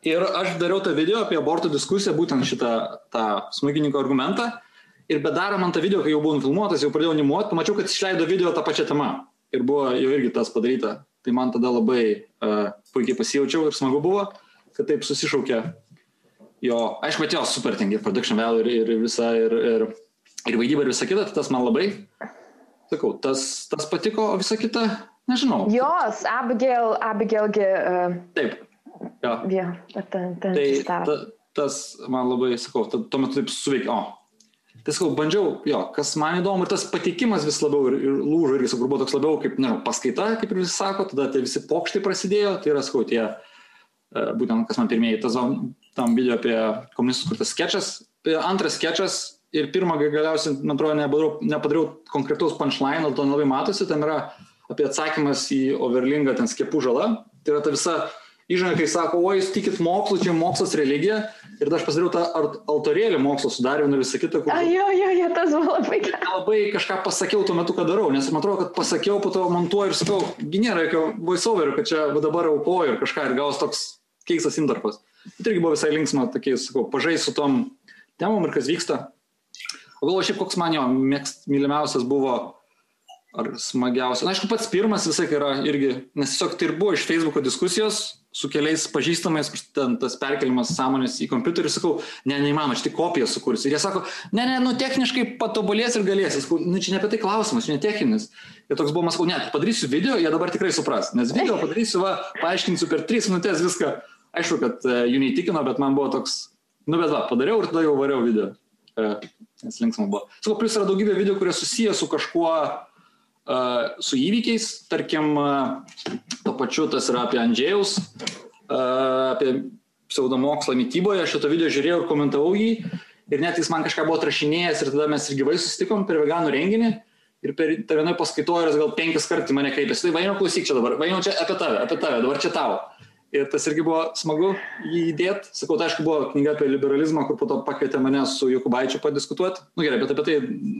Ir aš dariau tą video apie abortų diskusiją, būtent šitą tą smūgininko argumentą. Ir bedaro man tą video, kai jau buvau filmuotas, jau pradėjau animuoti, pamačiau, kad išleido video tą pačią temą. Ir buvo jau irgi tas padaryta. Tai man tada labai uh, puikiai pasijaučiau ir smagu buvo, kad taip susišaukė jo, aišku, bet jo, super ten ir production value ir, ir visa, ir, ir, ir vaidyba ir visa kita, tai tas man labai, sakau, tas, tas patiko, o visa kita, nežinau. Jos, Abigail, Abigailgi. Uh... Taip, Jo. Ja, ten, ten tai ta, tas man labai, sakau, tuo metu taip suveikia. O, tai sakau, bandžiau, jo, kas man įdomu, ir tas patikimas vis labiau ir, ir lūžo, irgi, sakau, buvo toks labiau kaip, nežinau, paskaita, kaip ir visi sako, tada tie visi pokštai prasidėjo, tai yra, sakau, tie, e, būtent, kas man pirmieji, tas tam video apie komunistus, kur tas sketšas, e, antras sketšas ir pirmą galiausiai, man atrodo, nepadariau, nepadariau konkretaus punchline, dėl to nelabai matosi, ten yra apie atsakymas į overlingą ten skiepų žalą, tai yra ta visa įžanga, kai sako, o jūs tikit mokslu, čia mokslas religija. Ir aš pasidariau tą altorėlį mokslo sudarymą ir visą kitą. Kur... Jo, jo, jo, tas buvo labai gerai. Labai kažką pasakiau tuo metu, ką darau, nes man atrodo, kad pasakiau, po to montuoju ir sakau, nėra jokio voiceoverio, kad čia dabar aukoju ir kažką ir gaus toks keistas intarpas. Tai irgi buvo visai linksma, tokiais, sakau, pažais su tom temom ir kas vyksta. O galvoju, šiaip koks man jo mėgst, mylimiausias buvo ar smagiausia. Na, aišku, pats pirmas visai yra irgi, nes tiesiog tai ir buvo iš Facebook'o diskusijos su keliais pažįstamais, ten tas perkelimas sąmonės į kompiuterį, sakau, ne, neįmanoma, aš tik kopiją sukursiu. Ir jie sako, ne, ne, nu techniškai patobulės ir galės. Sakau, nu čia ne apie tai klausimas, čia ne techninis. Ir toks buvo, sakau, ne, padarysiu video, jie dabar tikrai supras. Nes video padarysiu, va, paaiškinsiu per 3 minutės viską. Aišku, kad uh, jų neįtikino, bet man buvo toks, nu bet va, padariau ir tada jau variau video. Uh, nes linksma buvo. Sakau, plus yra daugybė video, kurie susiję su kažkuo, su įvykiais, tarkim, to pačiu tas yra apie Andžėjaus, apie pseudomokslą mytyboje, šito video žiūrėjau ir komentavau jį ir net jis man kažką buvo atrašinėjęs ir tada mes ir gyvai susitikom per veganų renginį ir per tą vienoje paskaitoje jis gal penkis kartus mane kreipėsi, tai vaino klausyk čia dabar, vaino čia apie tave, apie tave, dabar čia tavo. Ir tas irgi buvo smagu jį įdėti. Sakau, tai aišku, buvo knyga apie liberalizmą, kur po to pakvietė mane su Jokubaičiu padiskutuoti. Na nu, gerai, bet apie tai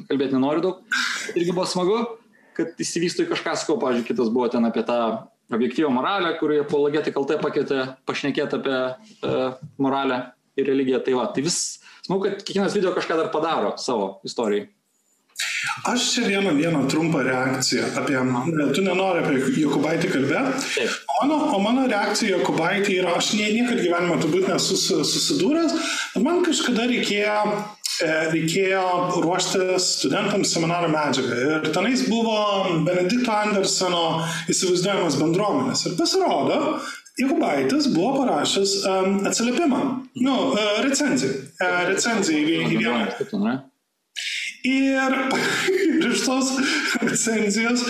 kalbėti nenoriu daug. Irgi buvo smagu kad įsivystų į kažką, sakau, pavyzdžiui, kitas buvo ten apie tą objektyvą moralę, kurioje apologetai kaltai pakvietė pašnekėti apie e, moralę ir religiją. Tai va, tai vis, manau, kad kiekvienas video kažką dar padaro savo istorijai. Aš čia vieną, vieną trumpą reakciją apie, tu nenori apie Jokubaitį kalbėti, o mano, o mano reakcija Jokubaitį yra, aš nie, niekad gyvenime turbūt nesu susidūręs, man kažkada reikėjo reikėjo ruošti studentams seminaro medžiagą. Ir tenais buvo Benedikto Andersono įsivaizduojamas bendruomenės. Ir pasirodo, Jokubaitis buvo parašęs um, atsiliepimą, nu, uh, recenziją, uh, recenziją į, vieną. Ir, ir iš tos recenzijos,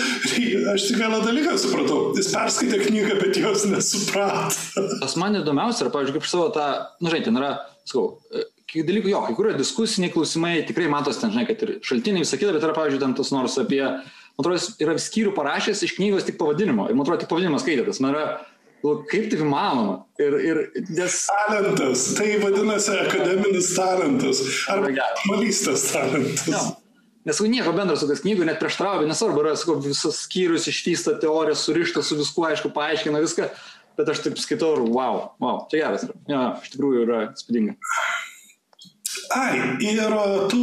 aš tik vieną dalyką supratau. Jis perskaitė knygą, bet jos nesuprato. Tas man įdomiausia yra, pavyzdžiui, kaip savo tą, nu, žinai, ten yra, sakau, kai dalykų, jo, kai kurie diskusiniai klausimai, tikrai matos ten, žinai, kad ir šaltiniai visą kitą, bet yra, pavyzdžiui, ten tas nors apie, man atrodo, yra skyrių parašęs iš knygos tik pavadinimo. Ir man atrodo, tik pavadinimas skaitėtas. Man yra, kaip tai įmanoma? Ir, ir, nes... Talentas, tai vadinasi akademinis talentas. Arba malystas talentas. Ja. Nes nieko bendro su tas knygu net prieštrauja, nesvarbu, yra sakau, visas skyrius išvysta, teorija surišta su viskuo, aišku, paaiškina viską, bet aš taip skaitau ir wow, wow, čia geras yra. Ja, iš tikrųjų yra spūdinga. Ai, ir tu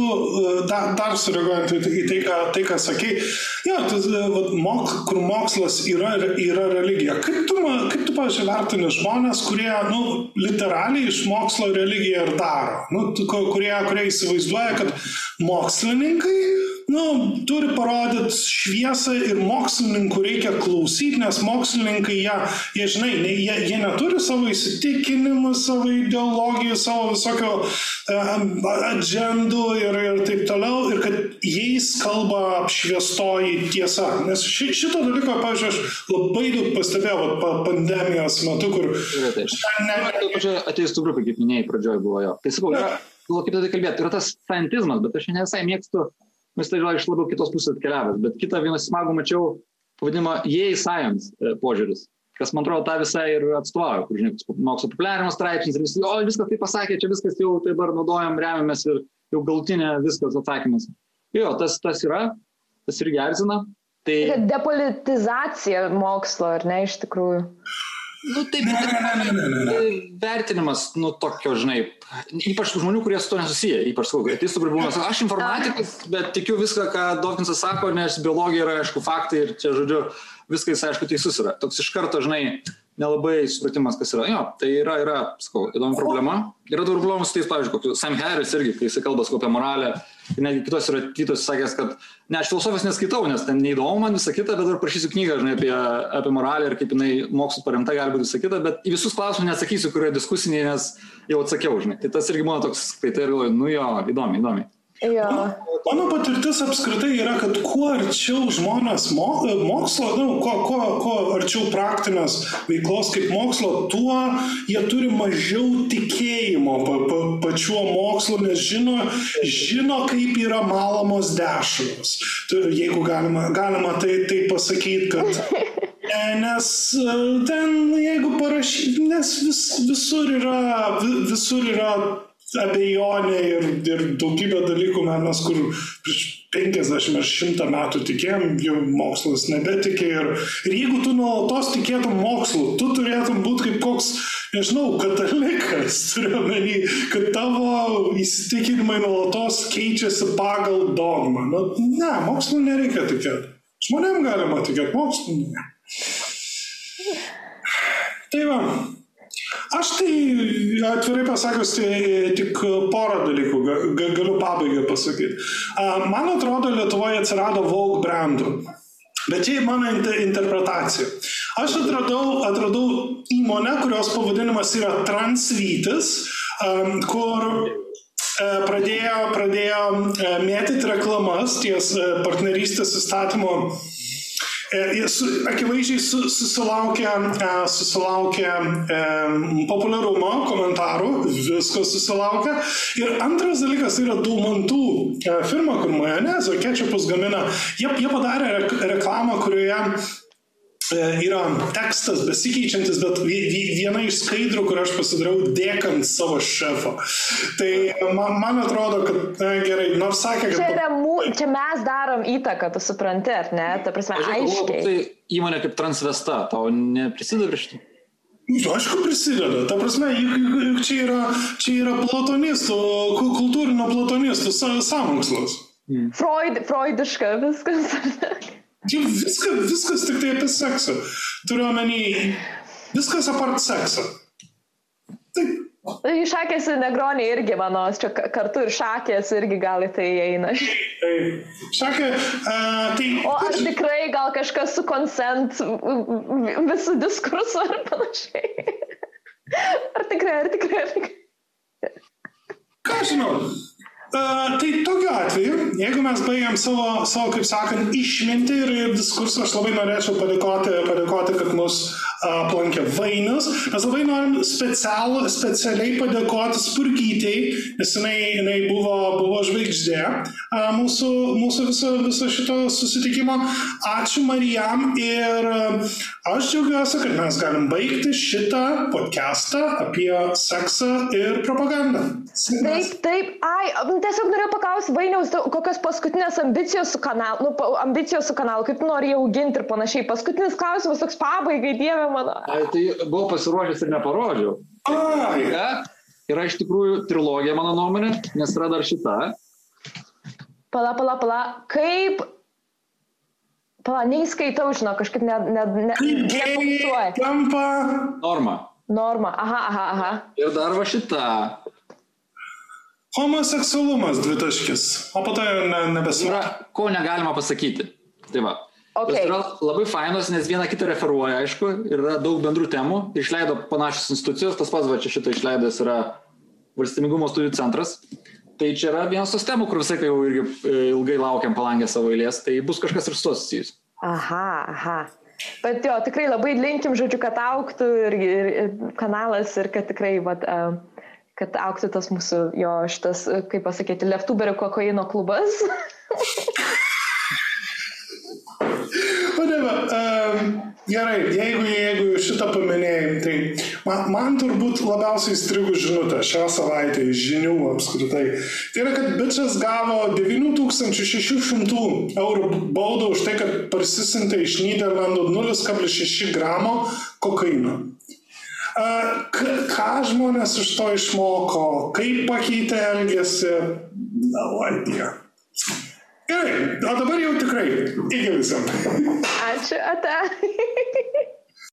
dar, dar sureaguojant į tai, ką, tai, ką sakei, jo, tas, vat, mok, kur mokslas yra, yra religija. Kaip tu, kaip tu pažiūrėjai, vertini žmonės, kurie, nu, literaliai iš mokslo religiją ir daro, nu, kurie, kurie įsivaizduoja, kad mokslininkai nu, turi parodyti šviesą ir mokslininkų reikia klausyti, nes mokslininkai, jie, jie žinai, jie, jie neturi savo įsitikinimų, savo ideologijų, savo visokio uh, agendų ir, ir taip toliau, ir kad jais kalba apšviestoji tiesa. Nes ši, šito dalyko, pavyzdžiui, aš labai daug pastebėjau pa, pandemijos metu, kur... Ne, ne, ateistų grupė, kaip minėjai, pradžioje buvo jo. Tai sakau, yra, kaip tada kalbėti, yra tas scientizmas, bet aš ne visai mėgstu Mes tai yra iš labiau kitos pusės atkeliavęs, bet kitą vieną smagų mačiau, pavadinimą Yay Science e, požiūris, kas man atrodo tą visai ir atstovauja, kur, žinai, mokslo populiarimas straipsnis ir visi, o viskas tai pasakė, čia viskas jau tai dabar naudojam, remiamės ir jau galtinė viskas atsakymas. Jo, tas, tas yra, tas irgi erzina. Tai... Depolitizacija mokslo, ar ne, iš tikrųjų? Nu, taip, bet ne, ne, ne, ne. vertinimas, nu, tokio, žinai, ypač žmonių, kurie su to nesusiję, ypač, sakau, ateistų pribūnas, aš informatikas, bet tikiu viską, ką Dawkinsas sako, nes biologija yra, aišku, faktai ir čia, žodžiu, viskas, aišku, teisus yra. Toks iš karto, žinai, nelabai supratimas, kas yra. Jo, tai yra, yra, sakau, įdomi problema. Yra daug problemų su tais, pavyzdžiui, kokiu Sam Harris irgi, kai jis kalba apie moralę, ir netgi kitos yra kitos sakęs, kad ne, aš filosofijos neskaitau, nes ten neįdomu man visą kitą, bet dar prašysiu knygą, žinai, apie, apie moralę ir kaip jinai mokslo paremta gali būti visą kitą, bet į visus klausimus neatsakysiu, kurie diskusiniai, nes jau atsakiau, žinai. Tai tas irgi buvo toks, tai tai ir, nu jo, įdomi, įdomi. Jo. Mano patirtis apskritai yra, kad kuo arčiau žmonės mokslo, nu, kuo, kuo, kuo arčiau praktinės veiklos kaip mokslo, tuo jie turi mažiau tikėjimo pa, pa, pačiuo mokslu, nes žino, žino, kaip yra malamos dešros. Jeigu galima, galima tai, tai pasakyti, kad Nes ten, jeigu parašyti, nes vis, visur yra, visur yra abejonė ir, ir daugybė dalykų mes, kur prieš 50 ar 100 metų tikėjom, jau mokslas nebetikė. Ir, ir jeigu tu nuolatos tikėtum mokslu, tu turėtum būti kaip koks, nežinau, katalikas, turiu menį, kad tavo įsitikinimai nuolatos keičiasi pagal dogmą. Nu, ne, mokslu nereikia tikėti. Žmonėm galima tikėti, mokslu ne. Tai va, Aš tai atvirai pasakius, tai tik porą dalykų galiu pabaigą pasakyti. Man atrodo, Lietuvoje atsirado Vogue brandų. Bet čia mano interpretacija. Aš atradau, atradau įmonę, kurios pavadinimas yra Transvytis, kur pradėjo, pradėjo mėtyti reklamas ties partnerystės įstatymo jis akivaizdžiai susilaukė, e, susilaukė e, populiarumo, komentarų, viskas susilaukė. Ir antras dalykas tai yra Daumantų firma, kur majonezą, ketčiupus gamina. Jie, jie padarė reklamą, kurioje E, yra tekstas besikeičiantis, bet viena iš skaidrų, kur aš pasidariau dėkant savo šefo. Tai man, man atrodo, kad na, gerai, nors sakė, kad... Čia, mū, čia mes darom įtaką, tu supranti, ar ne? Ta prasme, aiškiai. Tai įmonė kaip transvesta, tau neprisideda prie šitų? Nu, aišku, prisideda. Ta prasme, juk čia yra, čia yra platonistų, kultūrinio platonistų sąmokslas. Hmm. Freud, freudiška viskas. Jau viskas, viskas tik tai apie seksą. Turiu omeny, viskas apart seksą. Tai šakės ir negronė irgi, mano, čia kartu ir šakės irgi gal į tai eina. Taip, šakė, uh, tai... O aš tikrai gal kažkas su konsent visų diskursu ar panašiai. Ar tikrai, ar tikrai, ar tikrai. Ką žinau, tai tokiu atveju, jeigu mes baigiam savo, savo kaip sakant, išminti ir, diskursą, aš labai norėčiau padėkoti, padėkoti kad mus aplankė Vainas. Mes labai norim special, specialiai padėkoti Spurgytei, nes jinai, jinai buvo, buvo žvaigždė mūsų, mūsų viso, viso šito susitikimo. Ačiū Marijam ir aš džiaugiuosi, kad mes galim baigti šitą podcastą apie seksą ir propagandą. Taip, taip, ai, tiesiog norėjau paklausti, Vainiaus, kokios paskutinės ambicijos su kanalu, nu, ambicijos su kanalu, kaip nori jį auginti ir panašiai. Paskutinis klausimas toks pabaigai, dieve mano. Ai, tai buvau pasiruošęs ir neparodžiau. Ai. Ja, yra iš tikrųjų trilogija, mano nuomonė, nes yra dar šita. Pala, pala, pala, kaip... Pala, neįskaitau, žinau, kažkaip ne... ne, ne gėjai tampa. Norma. Norma, aha, aha, aha. Ir dar va šita. Homoseksualumas dvitaškis, o po to jau ne, nebesu. Yra, ko negalima pasakyti. Tai va. Okay. Yra labai fainos, nes viena kitą referuoja, aišku, ir yra daug bendrų temų. Išleido panašios institucijos, tas pats va čia šitą išleidęs yra valstybingumo studijų centras. Tai čia yra vienas tos temų, kur visai jau e, ilgai laukiam palangę savo eilės, tai bus kažkas ir su to susijęs. Aha, aha. Bet jo, tikrai labai linkim, žodžiu, kad auktų ir, ir, ir kanalas ir kad tikrai, vat, kad auktų tas mūsų, jo, šitas, kaip pasakyti, leftuberio kokaino klubas. Padėva, um, gerai, jeigu, jeigu šitą paminėjai, tai man, man turbūt labiausiai strigo žinutė šią savaitę iš žinių apskritai. Tai yra, kad bičias gavo 9600 eurų baudą už tai, kad parsisintė iš Niderlandų 0,6 gramo kokaino. Uh, ką žmonės iš to išmoko, kaip pakeitė elgesį, na, no idea. Ir, o dabar jau tikrai, iki visam. Ačiū, ata.